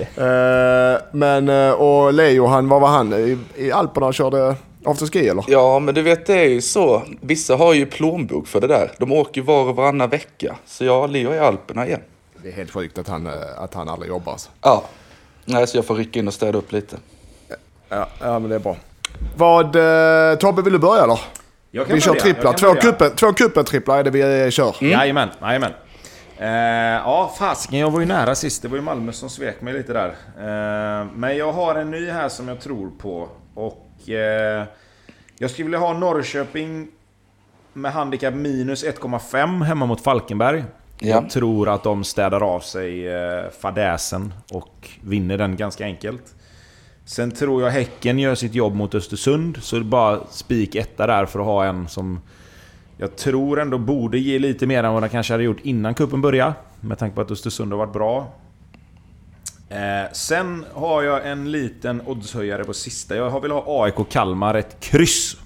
Eh, men, eh, och Leo, han, vad var han? I, i Alperna och körde afterski eller? Ja, men du vet det är ju så. Vissa har ju plånbok för det där. De åker ju var och varannan vecka. Så jag och Leo är i Alperna igen. Det är helt sjukt att han, eh, att han aldrig jobbar. Alltså. Ja. Nej, så jag får rycka in och städa upp lite. Ja, ja, men det är bra. Vad, eh, Tobbe vill du börja kan Vi kör börja, jag tripplar. Två kuppen, två kuppen tripplar är det vi kör. Mm. Jajamän, jajamän. Eh, ja, fasken, jag var ju nära sist. Det var ju Malmö som svek mig lite där. Eh, men jag har en ny här som jag tror på. Och eh, jag skulle vilja ha Norrköping med handikapp minus 1,5 hemma mot Falkenberg. Ja. Jag tror att de städar av sig eh, fadäsen och vinner den ganska enkelt. Sen tror jag Häcken gör sitt jobb mot Östersund, så det är bara spik etta där för att ha en som jag tror ändå borde ge lite mer än vad den kanske hade gjort innan kuppen började. Med tanke på att Östersund har varit bra. Eh, sen har jag en liten oddshöjare på sista. Jag vill ha AIK Kalmar, ett kryss.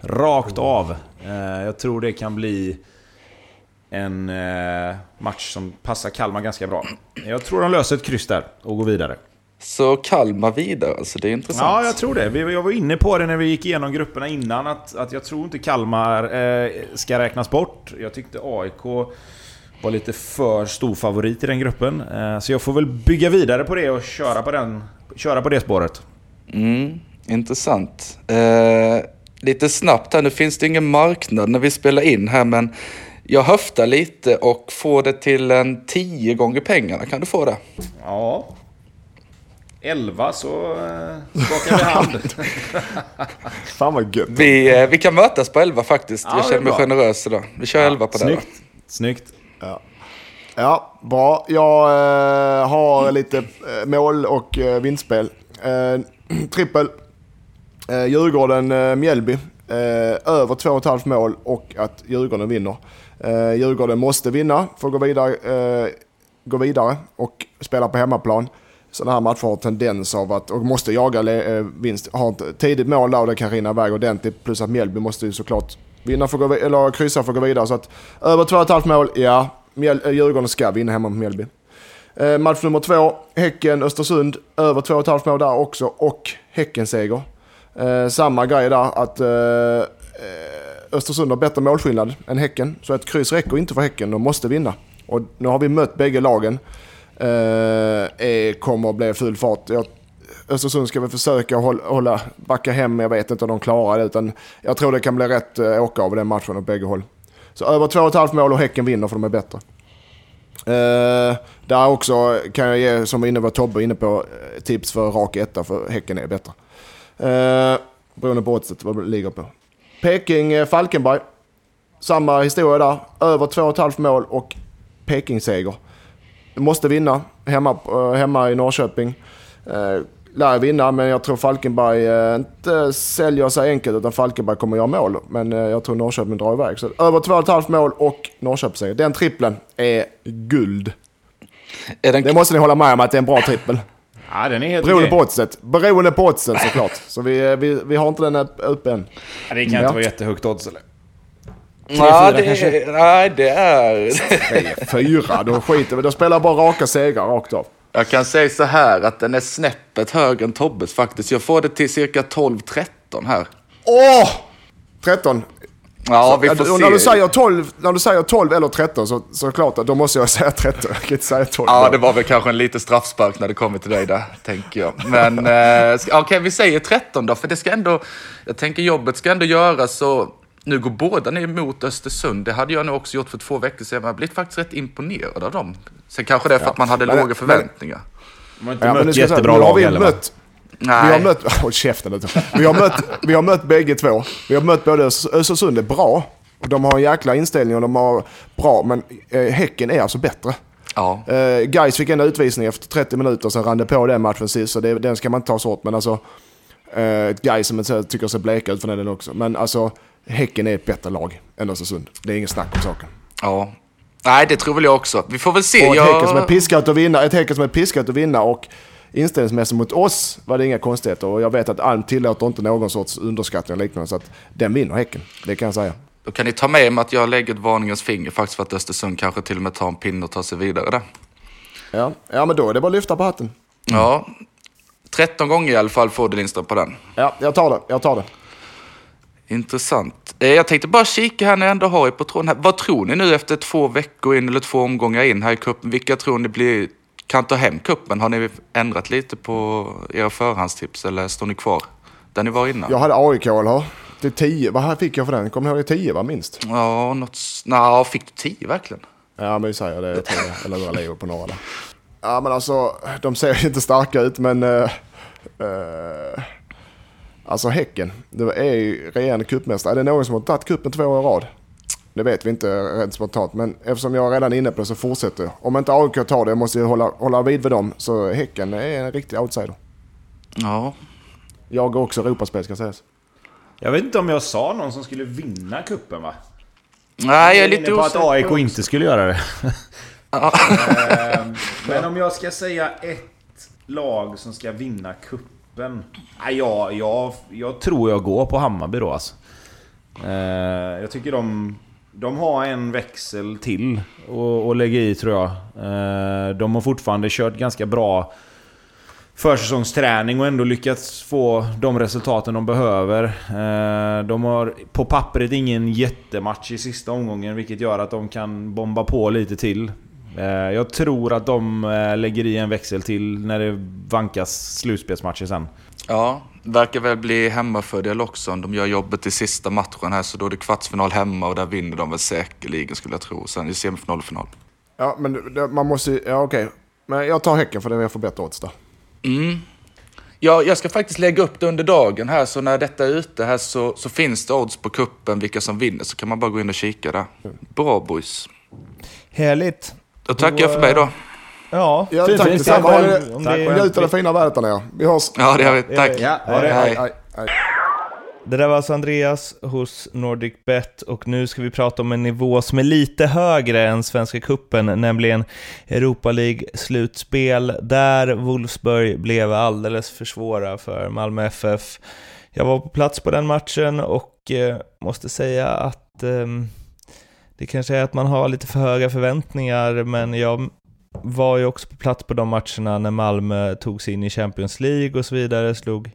Rakt av. Eh, jag tror det kan bli en eh, match som passar Kalmar ganska bra. Jag tror de löser ett kryss där och går vidare. Så Kalmar vidare, alltså det är intressant. Ja, jag tror det. Vi- Jag var inne på det när vi gick igenom grupperna innan, att, att jag tror inte Kalmar eh, ska räknas bort. Jag tyckte AIK var lite för stor favorit i den gruppen. Eh, så jag får väl bygga vidare på det och köra på, den, köra på det spåret. Mm, intressant. Eh, lite snabbt här, nu finns det ingen marknad när vi spelar in här, men jag höftar lite och får det till en 10 gånger pengarna. Kan du få det? Ja. 11 så eh, skakar vi hand. Fan vad gött. Vi, eh, vi kan mötas på 11 faktiskt. Ja, jag det är känner mig bra. generös idag. Vi kör 11 på det. då. Snyggt. Snyggt. Ja, bra. Jag eh, har lite eh, mål och eh, vinstspel. Eh, trippel. Eh, Djurgården, Mjällby. Eh, över 2,5 mål och att Djurgården vinner. Eh, Djurgården måste vinna för att gå vidare, gå vidare och spela på hemmaplan. Sådana här matcher har tendens av att, och måste jaga eh, vinst. Har ett tidigt mål där och det kan rinna iväg ordentligt. Plus att Mjällby måste ju såklart vinna för att gå, eller kryssa för att gå vidare. Så att över 2,5 mål, ja. Mjäl- eh, Djurgården ska vinna hemma mot Mjällby. Eh, match nummer två, Häcken-Östersund. Över 2,5 mål där också och Häcken-seger. Eh, samma grej där att eh, eh, Östersund har bättre målskillnad än Häcken. Så ett kryss räcker inte för Häcken, de måste vinna. Och nu har vi mött bägge lagen. Eh, eh, kommer att bli full fart. Jag, Östersund ska väl försöka hålla, hålla, backa hem, jag vet inte om de klarar det. Utan jag tror det kan bli rätt eh, åka av den matchen åt bägge håll. Så över 2,5 mål och Häcken vinner för de är bättre. Eh, där också kan jag ge, som inne var Tobbe var inne på, eh, tips för rak etta för Häcken är bättre. Eh, beroende på oddset vad det ligger på. Peking eh, Falkenberg. Samma historia där. Över 2,5 mål och Peking-seger. Måste vinna hemma, eh, hemma i Norrköping. Eh, lär vinna, men jag tror Falkenberg eh, inte säljer sig enkelt utan Falkenberg kommer göra mål. Men jag tror Norrköping drar iväg. Så över 2,5 mål och Norrköping-seger. Den trippeln är guld. Är den, Det måste ni hålla med om att det är en bra trippel. Ja, den är helt Beroende okej. på oddset. Beroende på oddset såklart. Så vi, vi, vi har inte den upp- uppe än. Ja, Det kan Ja. inte vara jättehögt odds eller? Ja, fyra det, kanske? nej, det är... Tre, fyra, då skiter vi. Då spelar bara raka segrar rakt av. Jag kan säga så här att den är snäppet högre än Tobbes faktiskt. Jag får det till cirka 12-13 här. Åh! 13. Ja, vi får och se. när, du säger 12, när du säger 12 eller 13 så, så klart att då måste jag säga 13. Jag kan inte säga 12. Ja, det var väl kanske en liten straffspark när det kommer till dig där, tänker jag. Men eh, okej, vi säger 13 då, för det ska ändå, jag tänker jobbet ska ändå göras så, nu går båda ner mot Östersund. Det hade jag nog också gjort för två veckor sedan, men jag har blivit faktiskt rätt imponerad av dem. Sen kanske det är för att man hade Men- låga men- förväntningar. De har inte Ja, mött säga, jättebra lag vi heller Vi har Nej, mött... Håll käften lite. Vi har mött, vi har mött bägge två. Vi har mött både Ös- Östersund är bra. Och de har en jäkla inställning och de har bra. Men eh, Häcken är alltså bättre. ja. Eh, Guys fick en utvisning efter 30 minuter, sen rann det på den matchen sist. Så det, den ska man inte ta så hårt. Men alltså... Eh, Guys som tycker ser bleka ut för den också. Men alltså, Häcken är ett bättre lag än Östersund. Det är ingen snack om saken. ja. Nej, det tror väl jag också. Vi får väl se. Och ett Jag- Häcken som är piskat att vinna, ett Häcken som är piskat att vinna och inställningsmässigt mot oss var det inga konstigheter. Och jag vet att Alm tillåter inte någon sorts underskattning och liknande. Så att den vinner Häcken, det kan jag säga. Då kan ni ta med mig att jag lägger ett varningens finger faktiskt för att Östersund kanske till och med tar en pinne och tar sig vidare där. Ja, ja men då är det bara att lyfta på hatten. Ja. 13 gånger i alla fall får du Lindström på den. Ja, jag tar det, jag tar det. Intressant. Eh, Jag tänkte bara kika här när jag ändå har er på tråden här. Vad tror ni nu efter två veckor in eller två omgångar in här i cupen? Vilka tror ni blir, kan ta hem cupen? Har ni ändrat lite på era förhandstips eller står ni kvar där ni var innan? Jag hade AIK, eller hur? Till 10, vad fick jag för den? Kommer ni ihåg det? 10 va, minst? Ja, något... Nå, fick du 10 verkligen? Ja, men vi säger det. Jag tror det. Eller några lever på några där. Ja, men alltså, de ser ju inte starka ut, men... Uh, uh, alltså Häcken, det är ju regerande cupmästare. Är det någon som har tagit cupen två år i rad? Det vet vi inte rent spontant, men eftersom jag är redan inne på det så fortsätter jag. Om inte AIK tar det, jag måste ju hålla, hålla vid vid dem, så Häcken är en riktig outsider. Ja. Jag går också Europaspel ska sägas. Jag vet inte om jag sa någon som skulle vinna kuppen va? Nej, jag är lite inne på att osäker. AIK inte skulle göra det. Ehm, Men om jag ska säga ett lag som ska vinna kuppen. Toppen? jag, jag, jag tror jag går på Hammarby då alltså. Eh, jag tycker de, de har en växel till att- att lägga i tror jag. Eh, de har fortfarande kört ganska bra försäsongsträning och ändå lyckats få de resultaten de behöver. Eh, de har på pappret ingen jättematch i sista omgången vilket gör att de kan bomba på lite till. Eh, Jag tror att de eh, lägger i en växel till när det vankas slutspelsmatcher sen. ja, verkar väl bli hemmafördel också. om De gör jobbet i sista matchen här, så då är det kvartsfinal hemma och där vinner de väl säkerligen skulle jag tro. Sen i semifinal och final. Ja, men man måste ju- Ja, okej. Men jag tar Häcken för det är för bättre odds där. Mm. Ja, jag ska faktiskt lägga upp det under dagen här, så när detta är ute här så, så finns det odds på kuppen vilka som vinner, så kan man bara gå in och kika där. Bra boys. Härligt. Då tackar jag för mig då. Ja, Ja, fint. tack Vi detsamma. Njut av det fina vädret där nere. Vi hörs. Ja, det har vi. Tack. Ja, ha det. Hej. Hej, hej. Det där var alltså Andreas hos Nordic Bet och nu ska vi prata om en nivå som är lite högre än Svenska Kuppen, nämligen Europa League-slutspel där Wolfsburg blev alldeles för svåra för Malmö FF. Jag var på plats på den matchen och eh, måste säga att ehm, det kanske är att man har lite för höga förväntningar, men jag var ju också på plats på de matcherna när Malmö tog sig in i Champions League och så vidare, slog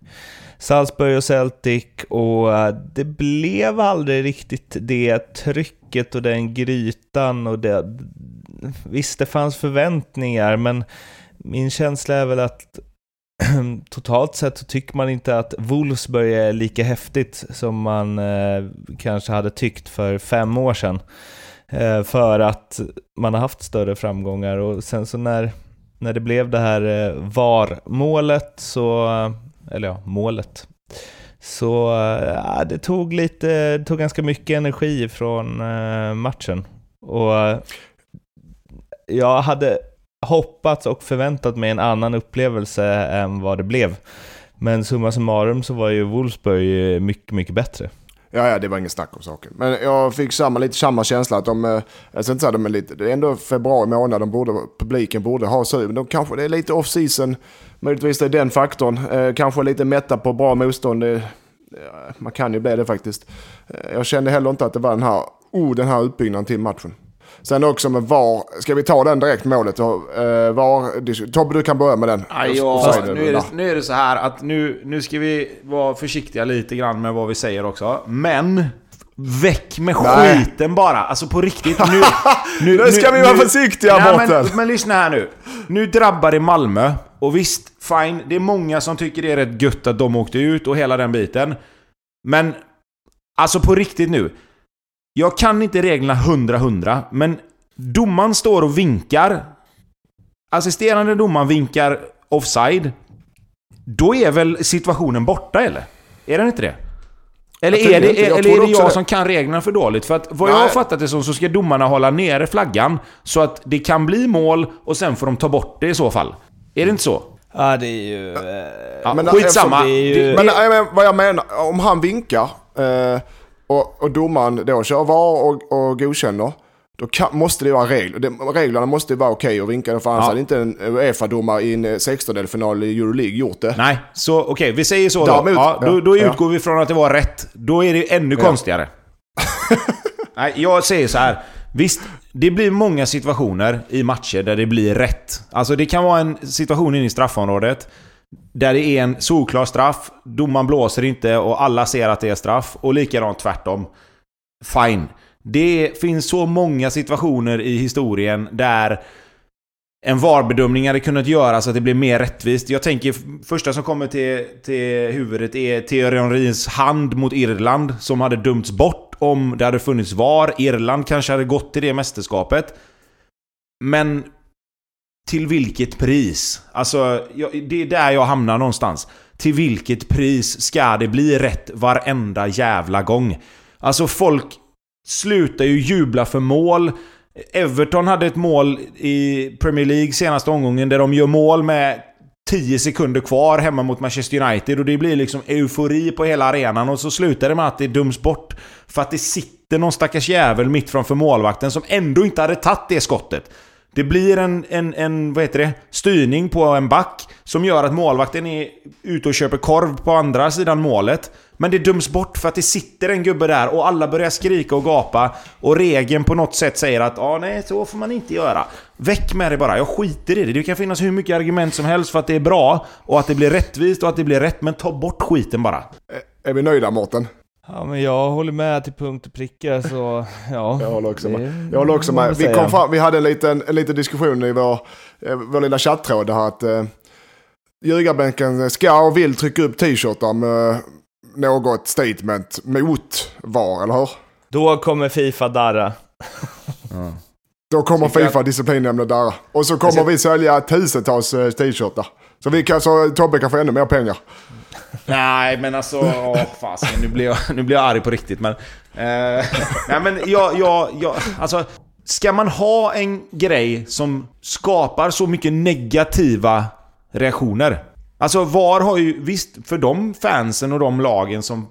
Salzburg och Celtic och eh, det blev aldrig riktigt det trycket och den grytan och det... Visst, det fanns förväntningar, men min känsla är väl att totalt sett så tycker man inte att Wolfsburg är lika häftigt som man eh, kanske hade tyckt för fem år sedan. Eh, för att man har haft större framgångar och sen så när, när det blev det här eh, VAR-målet så, eller ja, målet, så eh, det tog lite, det tog ganska mycket energi från eh, matchen. Och eh, jag hade hoppats och förväntat mig en annan upplevelse än vad det blev. Men summa summarum så var ju Wolfsburg eh, mycket, mycket bättre. Ja, ja, det var ingen snack om saken. Men jag fick samma, lite samma känsla att de, eh, jag ska inte säga de är lite, det är ändå februari månad, de borde, publiken borde ha sug. Men de kanske, det är lite off season, möjligtvis det är den faktorn. Eh, kanske lite mätta på bra motstånd. Eh, det, man kan ju bli det faktiskt. Jag kände heller inte att det var den här, oh, den här utbyggnaden till matchen. Sen också med VAR, ska vi ta den direkt målet? Uh, VAR, Tobbe du kan börja med den. Aj, ja, nu, är det, nu är det så här att nu, nu ska vi vara försiktiga lite grann med vad vi säger också. Men... Väck med Nej. skiten bara! Alltså på riktigt. Nu, nu, Nu ska vi vara försiktiga, Nej, Mårten. men, men lyssna här nu. Nu drabbar det Malmö. Och visst, fine. Det är många som tycker det är rätt gött att de åkte ut och hela den biten. Men... Alltså på riktigt nu. Jag kan inte reglerna 100-100, men domaren står och vinkar. Assisterande domaren vinkar offside. då är väl situationen borta eller? Är den inte det? Eller Jag är det, inte- jag eller är det jag det. som kan reglerna för dåligt? För att vad jag Nej. har fattat det som så ska domarna hålla nere flaggan så att det kan bli mål och sen får de ta bort det i så fall. Är det inte så? Ja, det är ju... eh, Ja, Men skitsamma. det är ju- Men nej, men vad jag menar, om han vinkar eh, och, och domaren då kör VAR och, och godkänner, då kan, måste det vara regler. Reglerna måste vara okej att vinka, för annars Ja. hade inte en Uefa-domare i en 16-delfinal i Euroleague gjort det. Nej, så okej, vi säger så då. Däremot- ja, då, då ja. utgår vi från att det var rätt. Då är det ännu konstigare. Nej, jag säger så här. Visst, det blir många situationer i matcher där det blir rätt. Alltså det kan vara en situation inne i straffområdet där det är en solklar straff, domaren blåser inte och alla ser att det är straff. Och likadant tvärtom. Fine. Det finns så många situationer i historien där en VAR-bedömning hade kunnat göra så att det blir mer rättvist. Jag tänker, första som kommer till, till huvudet är Thierry Henrys hand mot Irland som hade dömts bort om det hade funnits VAR. Irland kanske hade gått till det mästerskapet. Men till vilket pris? Alltså, jag, det är där jag hamnar någonstans. Till vilket pris ska det bli rätt varenda jävla gång? Alltså folk slutar ju jubla för mål. Everton hade ett mål i Premier League senaste omgången där de gör mål med 10 sekunder kvar hemma mot Manchester United och det blir liksom eufori på hela arenan och så slutar det med att det döms bort för att det sitter någon stackars jävel mitt framför målvakten som ändå inte hade tagit det skottet. Det blir en, en, en vad heter det, styrning på en back som gör att målvakten är ute och köper korv på andra sidan målet. Men det döms bort för att det sitter en gubbe där och alla börjar skrika och gapa. Och regeln på något sätt säger att ah, nej, så får man inte göra. Väck med det bara, jag skiter i det. Det kan finnas hur mycket argument som helst för att det är bra och att det blir rättvist och att det blir rätt. Men ta bort skiten bara. Är vi nöjda Mårten? Ja, men jag håller med till punkt och pricka, så ja. Jag håller också med. Jag håller också med. Vi, kom fram, vi hade en liten, en liten diskussion i vår, eh, vår lilla chattråd här att eh, ljugarbänken ska och vill trycka upp t-shirtar med något statement mot VAR, eller hur? Då kommer Fifa darra. Då kommer jag- Fifa disciplinnämnden där. Och så kommer Jag vi sälja tusentals eh, t-shirtar. Så, vi kan, så Tobbe kan få ännu mer pengar. Nej, men alltså... Åh, fasen. Nu blir jag, nu blir jag arg på riktigt, men... Eh, nej, men jag, jag, jag... Alltså... Ska man ha en grej som skapar så mycket negativa reaktioner? Alltså VAR har ju... Visst, för de fansen och de lagen som,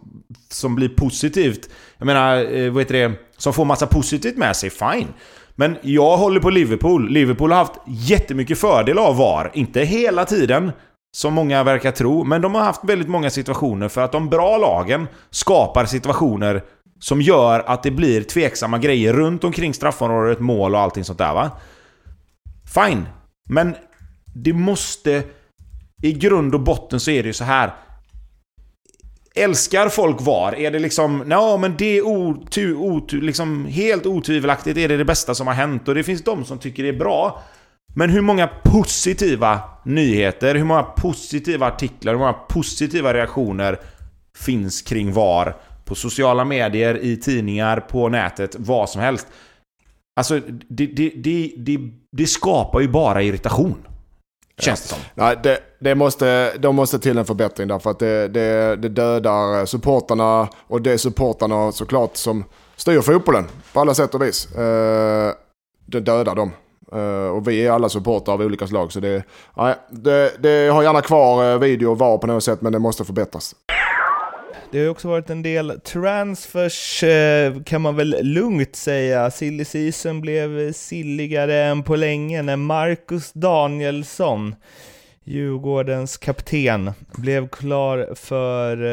som blir positivt... Jag menar, eh, vad heter det? Som får massa positivt med sig, fine. Men jag håller på Liverpool. Liverpool har haft jättemycket fördel av VAR. Inte hela tiden, som många verkar tro, men de har haft väldigt många situationer för att de bra lagen skapar situationer som gör att det blir tveksamma grejer runt omkring straffområdet, mål och allting sånt där va. Fine. Men det måste... I grund och botten så är det ju så här. Älskar folk VAR? Är det liksom... Ja, men det är otu, otu, liksom helt otvivelaktigt är det det bästa som har hänt. Och det finns de som tycker det är bra. Men hur många positiva nyheter, hur många positiva artiklar, hur många positiva reaktioner finns kring VAR? På sociala medier, i tidningar, på nätet, vad som helst. Alltså, det, det, det, det, det skapar ju bara irritation. Känns det som. Nej, det, det måste, de måste till en förbättring därför att det, det, det dödar supportarna och det är supportarna såklart som styr fotbollen på alla sätt och vis. Eh, det dödar dem. Eh, och vi är alla supportrar av olika slag så det, nej, det, det har gärna kvar eh, video och VAR på något sätt men det måste förbättras. Det har ju också varit en del transfers, eh, kan man väl lugnt säga. Silly season blev silligare än på länge när Marcus Danielsson, Djurgårdens kapten, blev klar för,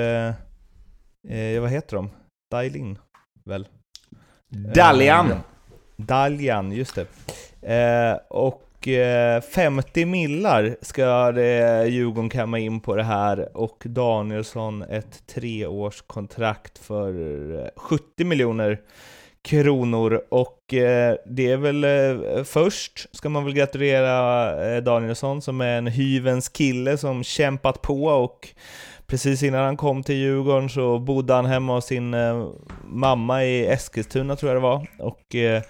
eh, vad heter de? Dailin, väl? Dalian! Daljan, just det. Eh, och eh, 50 millar ska det, Djurgården kamma in på det här och Danielsson ett treårskontrakt för eh, 70 miljoner kronor. Och eh, det är väl eh, först ska man väl gratulera eh, Danielsson som är en hyvens kille som kämpat på och precis innan han kom till Djurgården så bodde han hemma hos sin eh, mamma i Eskilstuna tror jag det var. Och eh,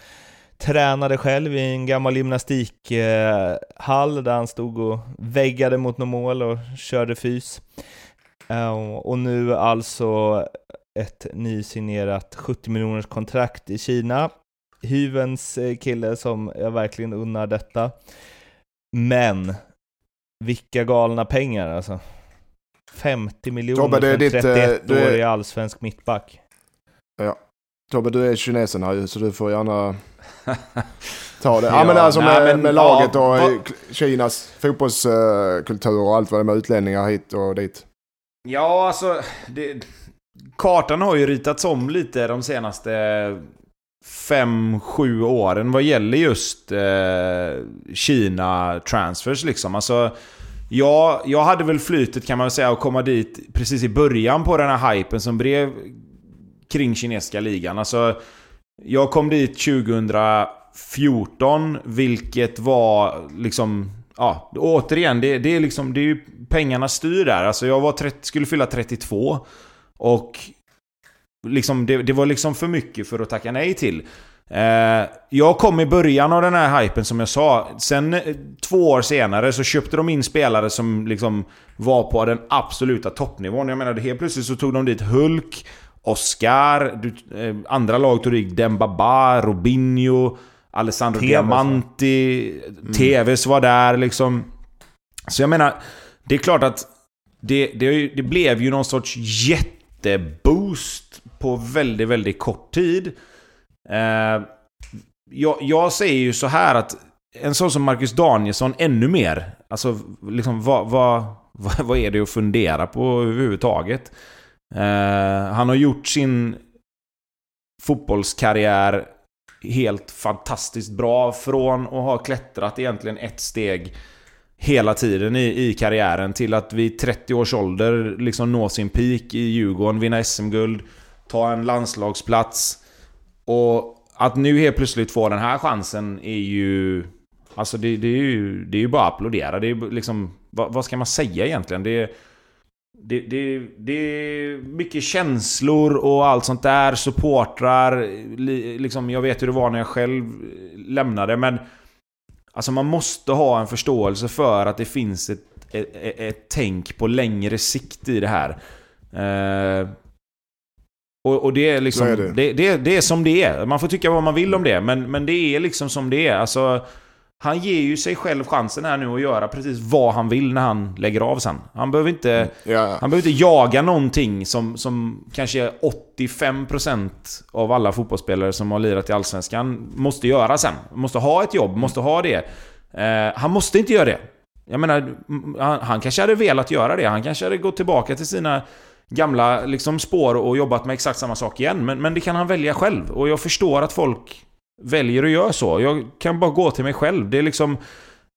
tränade själv i en gammal gymnastikhall där han stod och väggade mot något mål och körde fys. Eh, och nu alltså ett nysignerat 70 miljoners kontrakt i Kina. Hyvens eh, kille som jag verkligen unnar detta. Men, vilka galna pengar alltså. 50 miljoner Tobbe, det är för en ditt, eh, du 31-årig är- allsvensk mittback. Tobbe, du är kinesen här ju, så du får gärna ta det. Ja, Ja, men alltså nej, med, men, med ja, laget och eh, Kinas fotbollskultur och allt vad det är med utlänningar hit och dit. Ja, alltså... Det, kartan har ju ritats om lite de senaste fem, sju åren vad gäller just eh, Kina-transfers liksom. Alltså, jag, jag hade väl flytet kan man säga att komma dit precis i början på den här hypen som blev kring kinesiska ligan. Alltså, jag kom dit 2014, vilket var liksom... Ja, återigen, det, det är liksom... Det är ju pengarna styr där. Alltså jag var 30, skulle fylla 32. Och liksom, det, det var liksom för mycket för att tacka nej till. Eh, jag kom i början av den här hypen som jag sa. Sen eh, två år senare så köpte de in spelare som liksom var på den absoluta toppnivån. Jag menar, helt plötsligt så tog de dit Hulk, Oscar, du, eh, andra lag tog dit Dembaba, Robinho, Alessandro Tevez, Diamanti, TVs var där liksom. Så jag menar, det är klart att det, det, det blev ju någon sorts jätteboost på väldigt, väldigt kort tid. Eh, jag, jag säger ju så här att en sån som Marcus Danielsson ännu mer. Alltså, liksom vad, vad, vad, vad är det att fundera på överhuvudtaget? Eh, han har gjort sin fotbollskarriär helt fantastiskt bra från att ha klättrat egentligen ett steg hela tiden i, i karriären till att vid 30 års ålder liksom nå sin peak i Djurgården, vinna SM-guld, ta en landslagsplats. Och att nu helt plötsligt få den här chansen är ju... Alltså det, det är ju det är ju bara att applådera. Det är liksom... Vad, vad ska man säga egentligen? Det är, det, det, det är mycket känslor och allt sånt där. Supportrar. li- Liksom, jag vet hur det var när jag själv lämnade, men... Alltså man måste ha en förståelse för att det finns ett, ett, ett, ett tänk på längre sikt i det här. Eh, och, och det är liksom... Är det. det. Det, det är som det är. Man får tycka vad man vill om det, men, men det är liksom som det är. Alltså, han ger ju sig själv chansen här nu att göra precis vad han vill när han lägger av sen. Han behöver inte... Ja, Han behöver inte jaga någonting som, som kanske 85% av alla fotbollsspelare som har lirat i Allsvenskan måste göra sen. Måste ha ett jobb, måste ha det. Eh, han måste inte göra det. Jag menar, m- han, han kanske hade velat göra det. Han kanske hade gått tillbaka till sina gamla liksom, spår och jobbat med exakt samma sak igen. Men, men det kan han välja själv. Och jag förstår att folk väljer att göra så. Jag kan bara gå till mig själv. Det är liksom...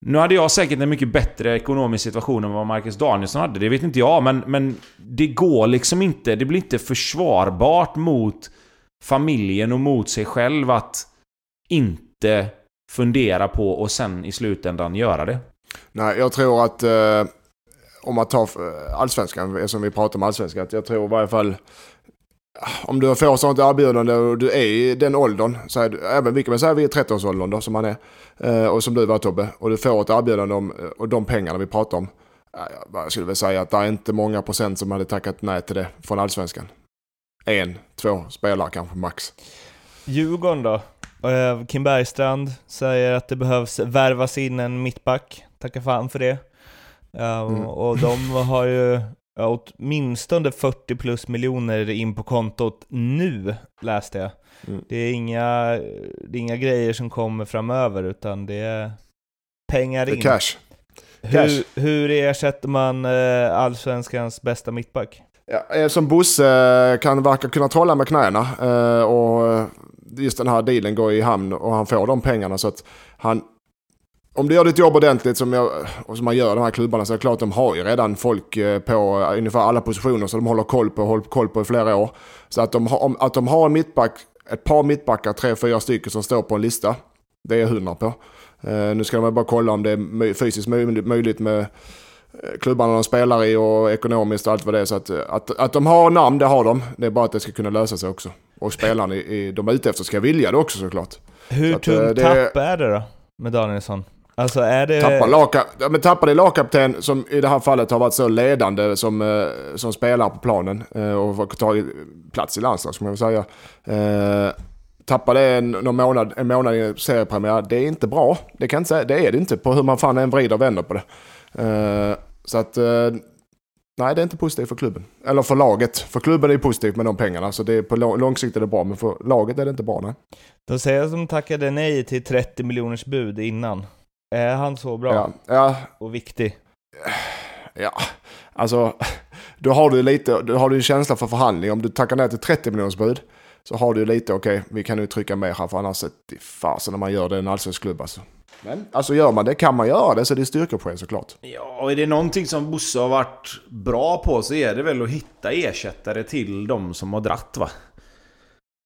Nu hade jag säkert en mycket bättre ekonomisk situation än vad Marcus Danielsson hade. Det vet inte jag, men, men det går liksom inte. Det blir inte försvarbart mot familjen och mot sig själv att inte fundera på och sen i slutändan göra det. Nej, jag tror att eh, om man tar eh, allsvenskan, som vi pratar om allsvenskan, att jag tror i varje fall om du får sånt erbjudande och du är i den åldern, så är du, även vilka, men så är vi i 30-årsåldern då som man är, eh, och som du var Tobbe, och du får ett erbjudande om, eh, och de pengarna vi pratar om, jag skulle väl säga att det är inte många procent som hade tackat nej till det från allsvenskan. En, två spelare kanske max. Djurgården då? Eh, Kim Bergstrand säger att det behövs värvas in en mittback. Tacka fan för det. Mm. Och de har ju ja, åtminstone 40 plus miljoner in på kontot nu, läste jag. Mm. Det, är inga, det är inga grejer som kommer framöver, utan det är pengar in. cash. Hur, hur ersätter man eh, allsvenskans bästa mittback? Ja, eh, som Bosse kan verka kunna trolla med knäna eh, och eh, just den här dealen går i hamn och han får de pengarna så att han om du gör ditt jobb ordentligt som, jag, och som man gör de här klubbarna så är det klart att de har ju redan folk eh, på ungefär alla positioner så de håller koll på, håller koll på i flera år. Så att de, har, att de har en mittback, ett par mittbackar, tre, fyra stycken som står på en lista. Det är jag hundra på. Eh, nu ska de bara kolla om det är fysiskt möjligt, med eh, klubbarna de spelar i och ekonomiskt och allt vad det är. Så att, att, att de har namn, det har de. Det är bara att det ska kunna lösa sig också. Och spelarna i, i, de är ute efter ska vilja det också såklart. Hur Så att, tung det- tapp är det då med Danielsson? Alltså är det... Tappar, lagkap ja, men tappar det lagkapten som i det här fallet har varit så ledande som, eh, som spelare på planen eh, och tagit plats i landslaget ska man säga. Eh, tappar det någon månad, en månad i seriepremiär, det är inte bra. Det kan säga, det är det inte på hur man fan än vrider och vänder på det. Eh, så att, eh, nej det är inte positivt för klubben. Eller för laget. För klubben är det positivt med de pengarna, så det är på lång, sikt är det bra, men för laget är det inte bra nej. Då säger jag som tackade nej till 30 miljoners bud innan. Är han så bra Ja, ja, och viktig? Ja, alltså då har du lite, då har du en känsla för förhandling. Om du tackar ner till 30 miljoners bud så har du lite, okej, vi kan nu trycka mer här för annars är det fasen när man gör det i en allsvensk klubb alltså. Men alltså gör man det kan man göra det så det är styrkepoäng såklart. Ja, och är det någonting som Bosse har varit bra på så är det väl att hitta ersättare till de som har dratt va?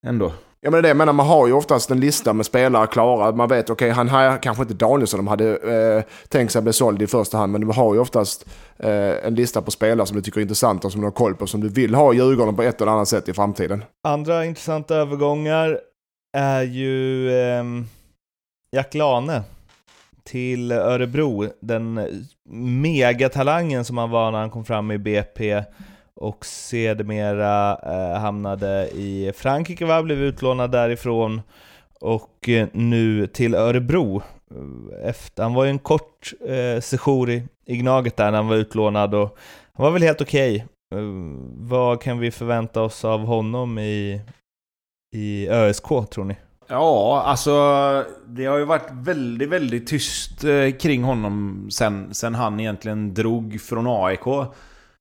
Ändå. Ja men det är jag menar, man har ju oftast en lista med spelare klara. Man vet, okej, han här kanske inte Danielsson de hade eh, tänkt sig bli såld i första hand. Men du har ju oftast eh, en lista på spelare som du tycker är intressanta som du har koll på. Som du vill ha i Djurgården på ett eller annat sätt i framtiden. Andra intressanta övergångar är ju eh, Jack Lane till Örebro. Den megatalangen som han var när han kom fram i BP och sedermera eh, hamnade i Frankrike, va? blev utlånad därifrån och eh, nu till Örebro. Eh, efter, han var ju en kort eh, sejour i, i Gnaget där när han var utlånad och han var väl helt okej. Eh, vad kan vi förvänta oss av honom i, i ÖSK, tror ni? Ja, alltså det har ju varit väldigt, väldigt tyst eh, kring honom sen, sen han egentligen drog från AIK.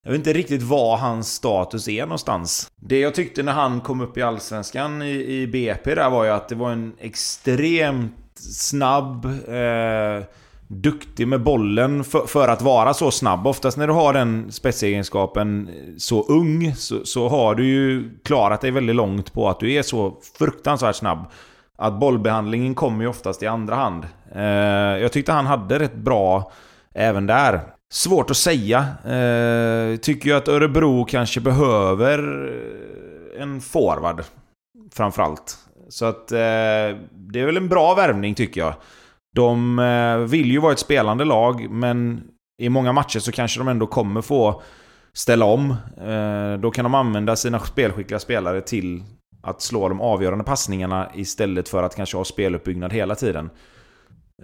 Jag vet inte riktigt vad hans status är någonstans. Det jag tyckte när han kom upp i Allsvenskan i, i BP där var ju att det var en extremt snabb, eh, duktig med bollen för, för att vara så snabb. Oftast när du har den spetsegenskapen så ung så, så har du ju klarat dig väldigt långt på att du är så fruktansvärt snabb. Att bollbehandlingen kommer ju oftast i andra hand. Eh, jag tyckte han hade rätt bra även där. Svårt att säga. Eh, tycker ju att Örebro kanske behöver eh, en forward. Framförallt. Så att eh, det är väl en bra värvning tycker jag. De eh, vill ju vara ett spelande lag, men i många matcher så kanske de ändå kommer få ställa om. Eh, då kan de använda sina spelskickliga spelare till att slå de avgörande passningarna istället för att kanske ha speluppbyggnad hela tiden.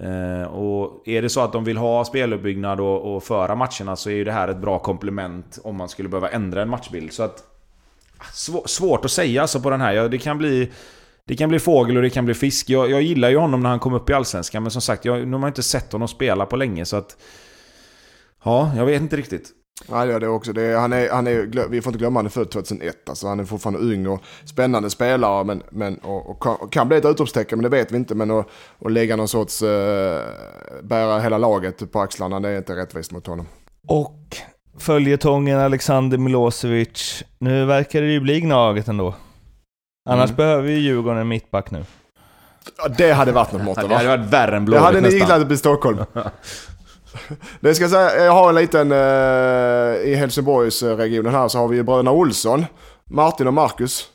Eh, och är det så att de vill ha speluppbyggnad och, och föra matcherna så är ju det här ett bra komplement om man skulle behöva ändra en matchbild. Så att... Svår, svårt att säga alltså på den här. Ja, det kan bli... Det kan bli fågel och det kan bli fisk. Jag, jag gillar ju honom när han kom upp i Allsvenskan, men som sagt, jag, nu har man inte sett honom spela på länge så att... Ja, jag vet inte riktigt. Ja, det är det också. Det är, han är, han är, vi får inte glömma att han är född 2001. Alltså, han är fortfarande ung och spännande spelare men, men, och, och kan, och kan bli ett utropstecken, men det vet vi inte. Men att, lägga någon sorts, eh, bära hela laget på axlarna, det är inte rättvist mot honom. Och följetongen Alexander Milosevic. Nu verkar det ju bli Gnaget ändå. Annars Mm. behöver ju Djurgården en mittback nu. Ja, det hade varit något mått, Det va? hade varit värre än Det Blåvitt hade ni nästan. gillat i Stockholm. Det ska jag säga, jag har en liten, eh, i Helsingborgsregionen här så har vi ju bröderna Olsson, Martin och Marcus,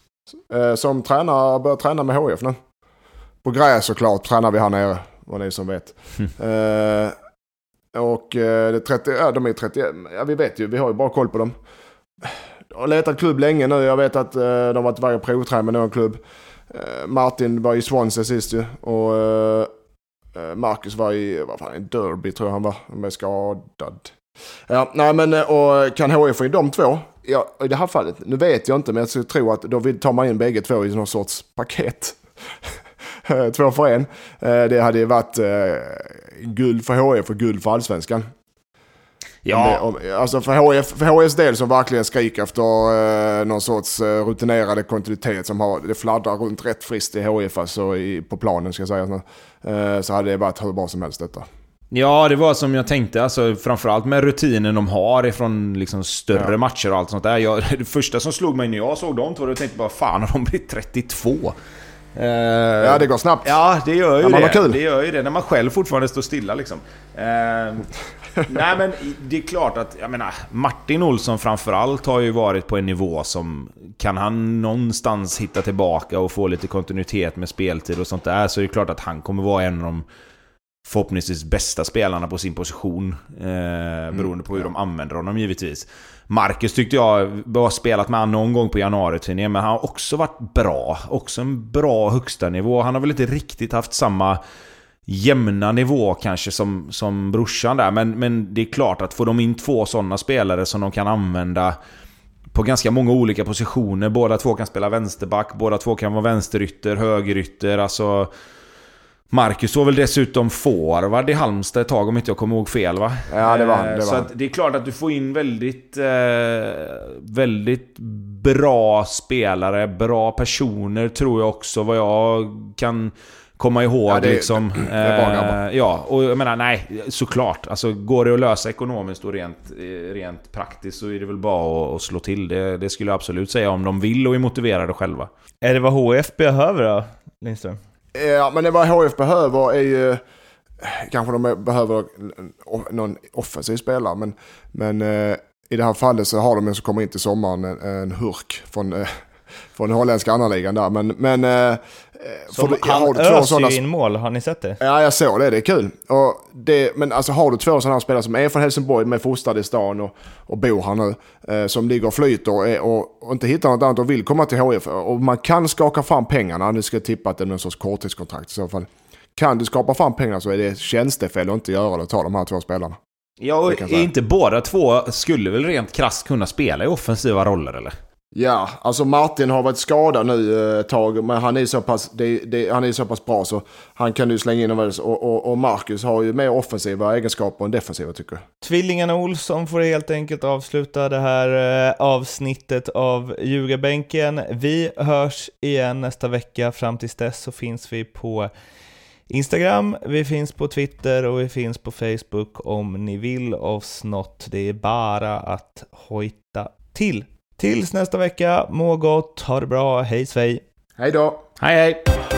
eh, som tränar, börjar träna med HF nu. På gräs såklart tränar vi här nere, vad ni som vet. Eh, och det är 30, ja, de är 31, ja vi vet ju, vi har ju bra koll på dem. Jag har letat klubb länge nu, jag vet att de har varit iväg och provtränat med någon klubb. Martin var i Swansea sist ju. Och Eh, Marcus var i, vad fan, i Derby tror jag han var. med skadad. Ja, nej men eh, och kan HIF få in de två? Ja, i det här fallet, nu vet jag inte men jag skulle tro att då tar man in bägge två i någon sorts paket. Eh, två för en. Det hade ju varit guld för HIF och guld för allsvenskan. Ja, Om det- om- Alltså för, HF, för HFs del som verkligen skriker efter eh, någon sorts eh, rutinerade kontinuitet som har, det fladdrar runt rätt friskt i HF alltså i, på planen ska jag säga. så. Eh, så hade det varit hur bra som helst detta. Ja, det var som jag tänkte. Alltså, framförallt med rutinen de har ifrån liksom större Ja. matcher och allt sånt där. Jag, det första som slog mig när jag såg dem då tänkte jag bara fan har de blivit 32? Eh, Ja, det går snabbt. Ja, det gör ju man det. Det gör ju det. När man själv fortfarande står stilla liksom. Eh, nej men det är klart att, jag menar, Martin Olsson framförallt har ju varit på en nivå som... Kan han någonstans hitta tillbaka och få lite kontinuitet med speltid och sånt där så är det klart att han kommer vara en av de förhoppningsvis bästa spelarna på sin position. Eh, beroende på hur de använder honom givetvis. Marcus tyckte jag har spelat med han någon gång på januariturnén, men han har också varit bra. Också en bra högsta nivå. Han har väl inte riktigt haft samma jämna nivå kanske som, som brorsan där. Men, men det är klart att får de in två sådana spelare som de kan använda på ganska många olika positioner. Båda två kan spela vänsterback, båda två kan vara vänsterytter, högerytter. Alltså... Marcus var väl dessutom forward i Halmstad ett tag om inte jag kommer ihåg fel va? Ja, det var han, det Eh, var Så det är klart att du får in väldigt, eh, väldigt bra spelare, bra personer tror jag också vad jag kan komma ihåg. Ja, det- liksom. det bra Eh. Ja, och jag menar nej, såklart. Alltså, går det att lösa ekonomiskt och rent, eh, rent praktiskt så är det väl bara att, att slå till. Det, det skulle jag absolut säga om de vill och är motiverade själva. Är det vad HF behöver då, Lindström? Ja, men det vad HF behöver är ju... Kanske de behöver någon offensiv spelare, men, men eh, i det här fallet så har de en som kommer in till sommaren, en, en hurk från, eh, från den holländska andra ligan där. Men, men eh, Som du- han har du två öser sådana ju in mål, har ni sett det? Ja, jag såg det. Det är kul. Och det, men alltså har du två sådana här spelare som är från Helsingborg, med fostrade i stan och, och bor här nu, eh, som ligger och flyter och, är, och, och inte hittar något annat och vill komma till HIF. Och man kan skaka fram pengarna, nu ska jag tippa att det är någon sorts korttidskontrakt i så fall. Kan du skapa fram pengarna så är det tjänstefel att inte göra det och ta de här två spelarna. Ja, och inte båda två skulle väl rent krasst kunna spela i offensiva roller eller? Ja, alltså Martin har varit skadad nu eh, ett tag, men han är så pass, det, det, han är så pass bra så han kan ju slänga in. Och, och, och Marcus har ju mer offensiva egenskaper än defensiva tycker jag. Tvillingarna Olsson får helt enkelt avsluta det här eh, avsnittet av Ljugarbänken. Vi hörs igen nästa vecka. Fram tills dess så finns vi på Instagram, vi finns på Twitter och vi finns på Facebook om ni vill oss något. Det är bara att hojta till. Tills nästa vecka, må gott, ha det bra, hej svej! Hej då! Hej hej!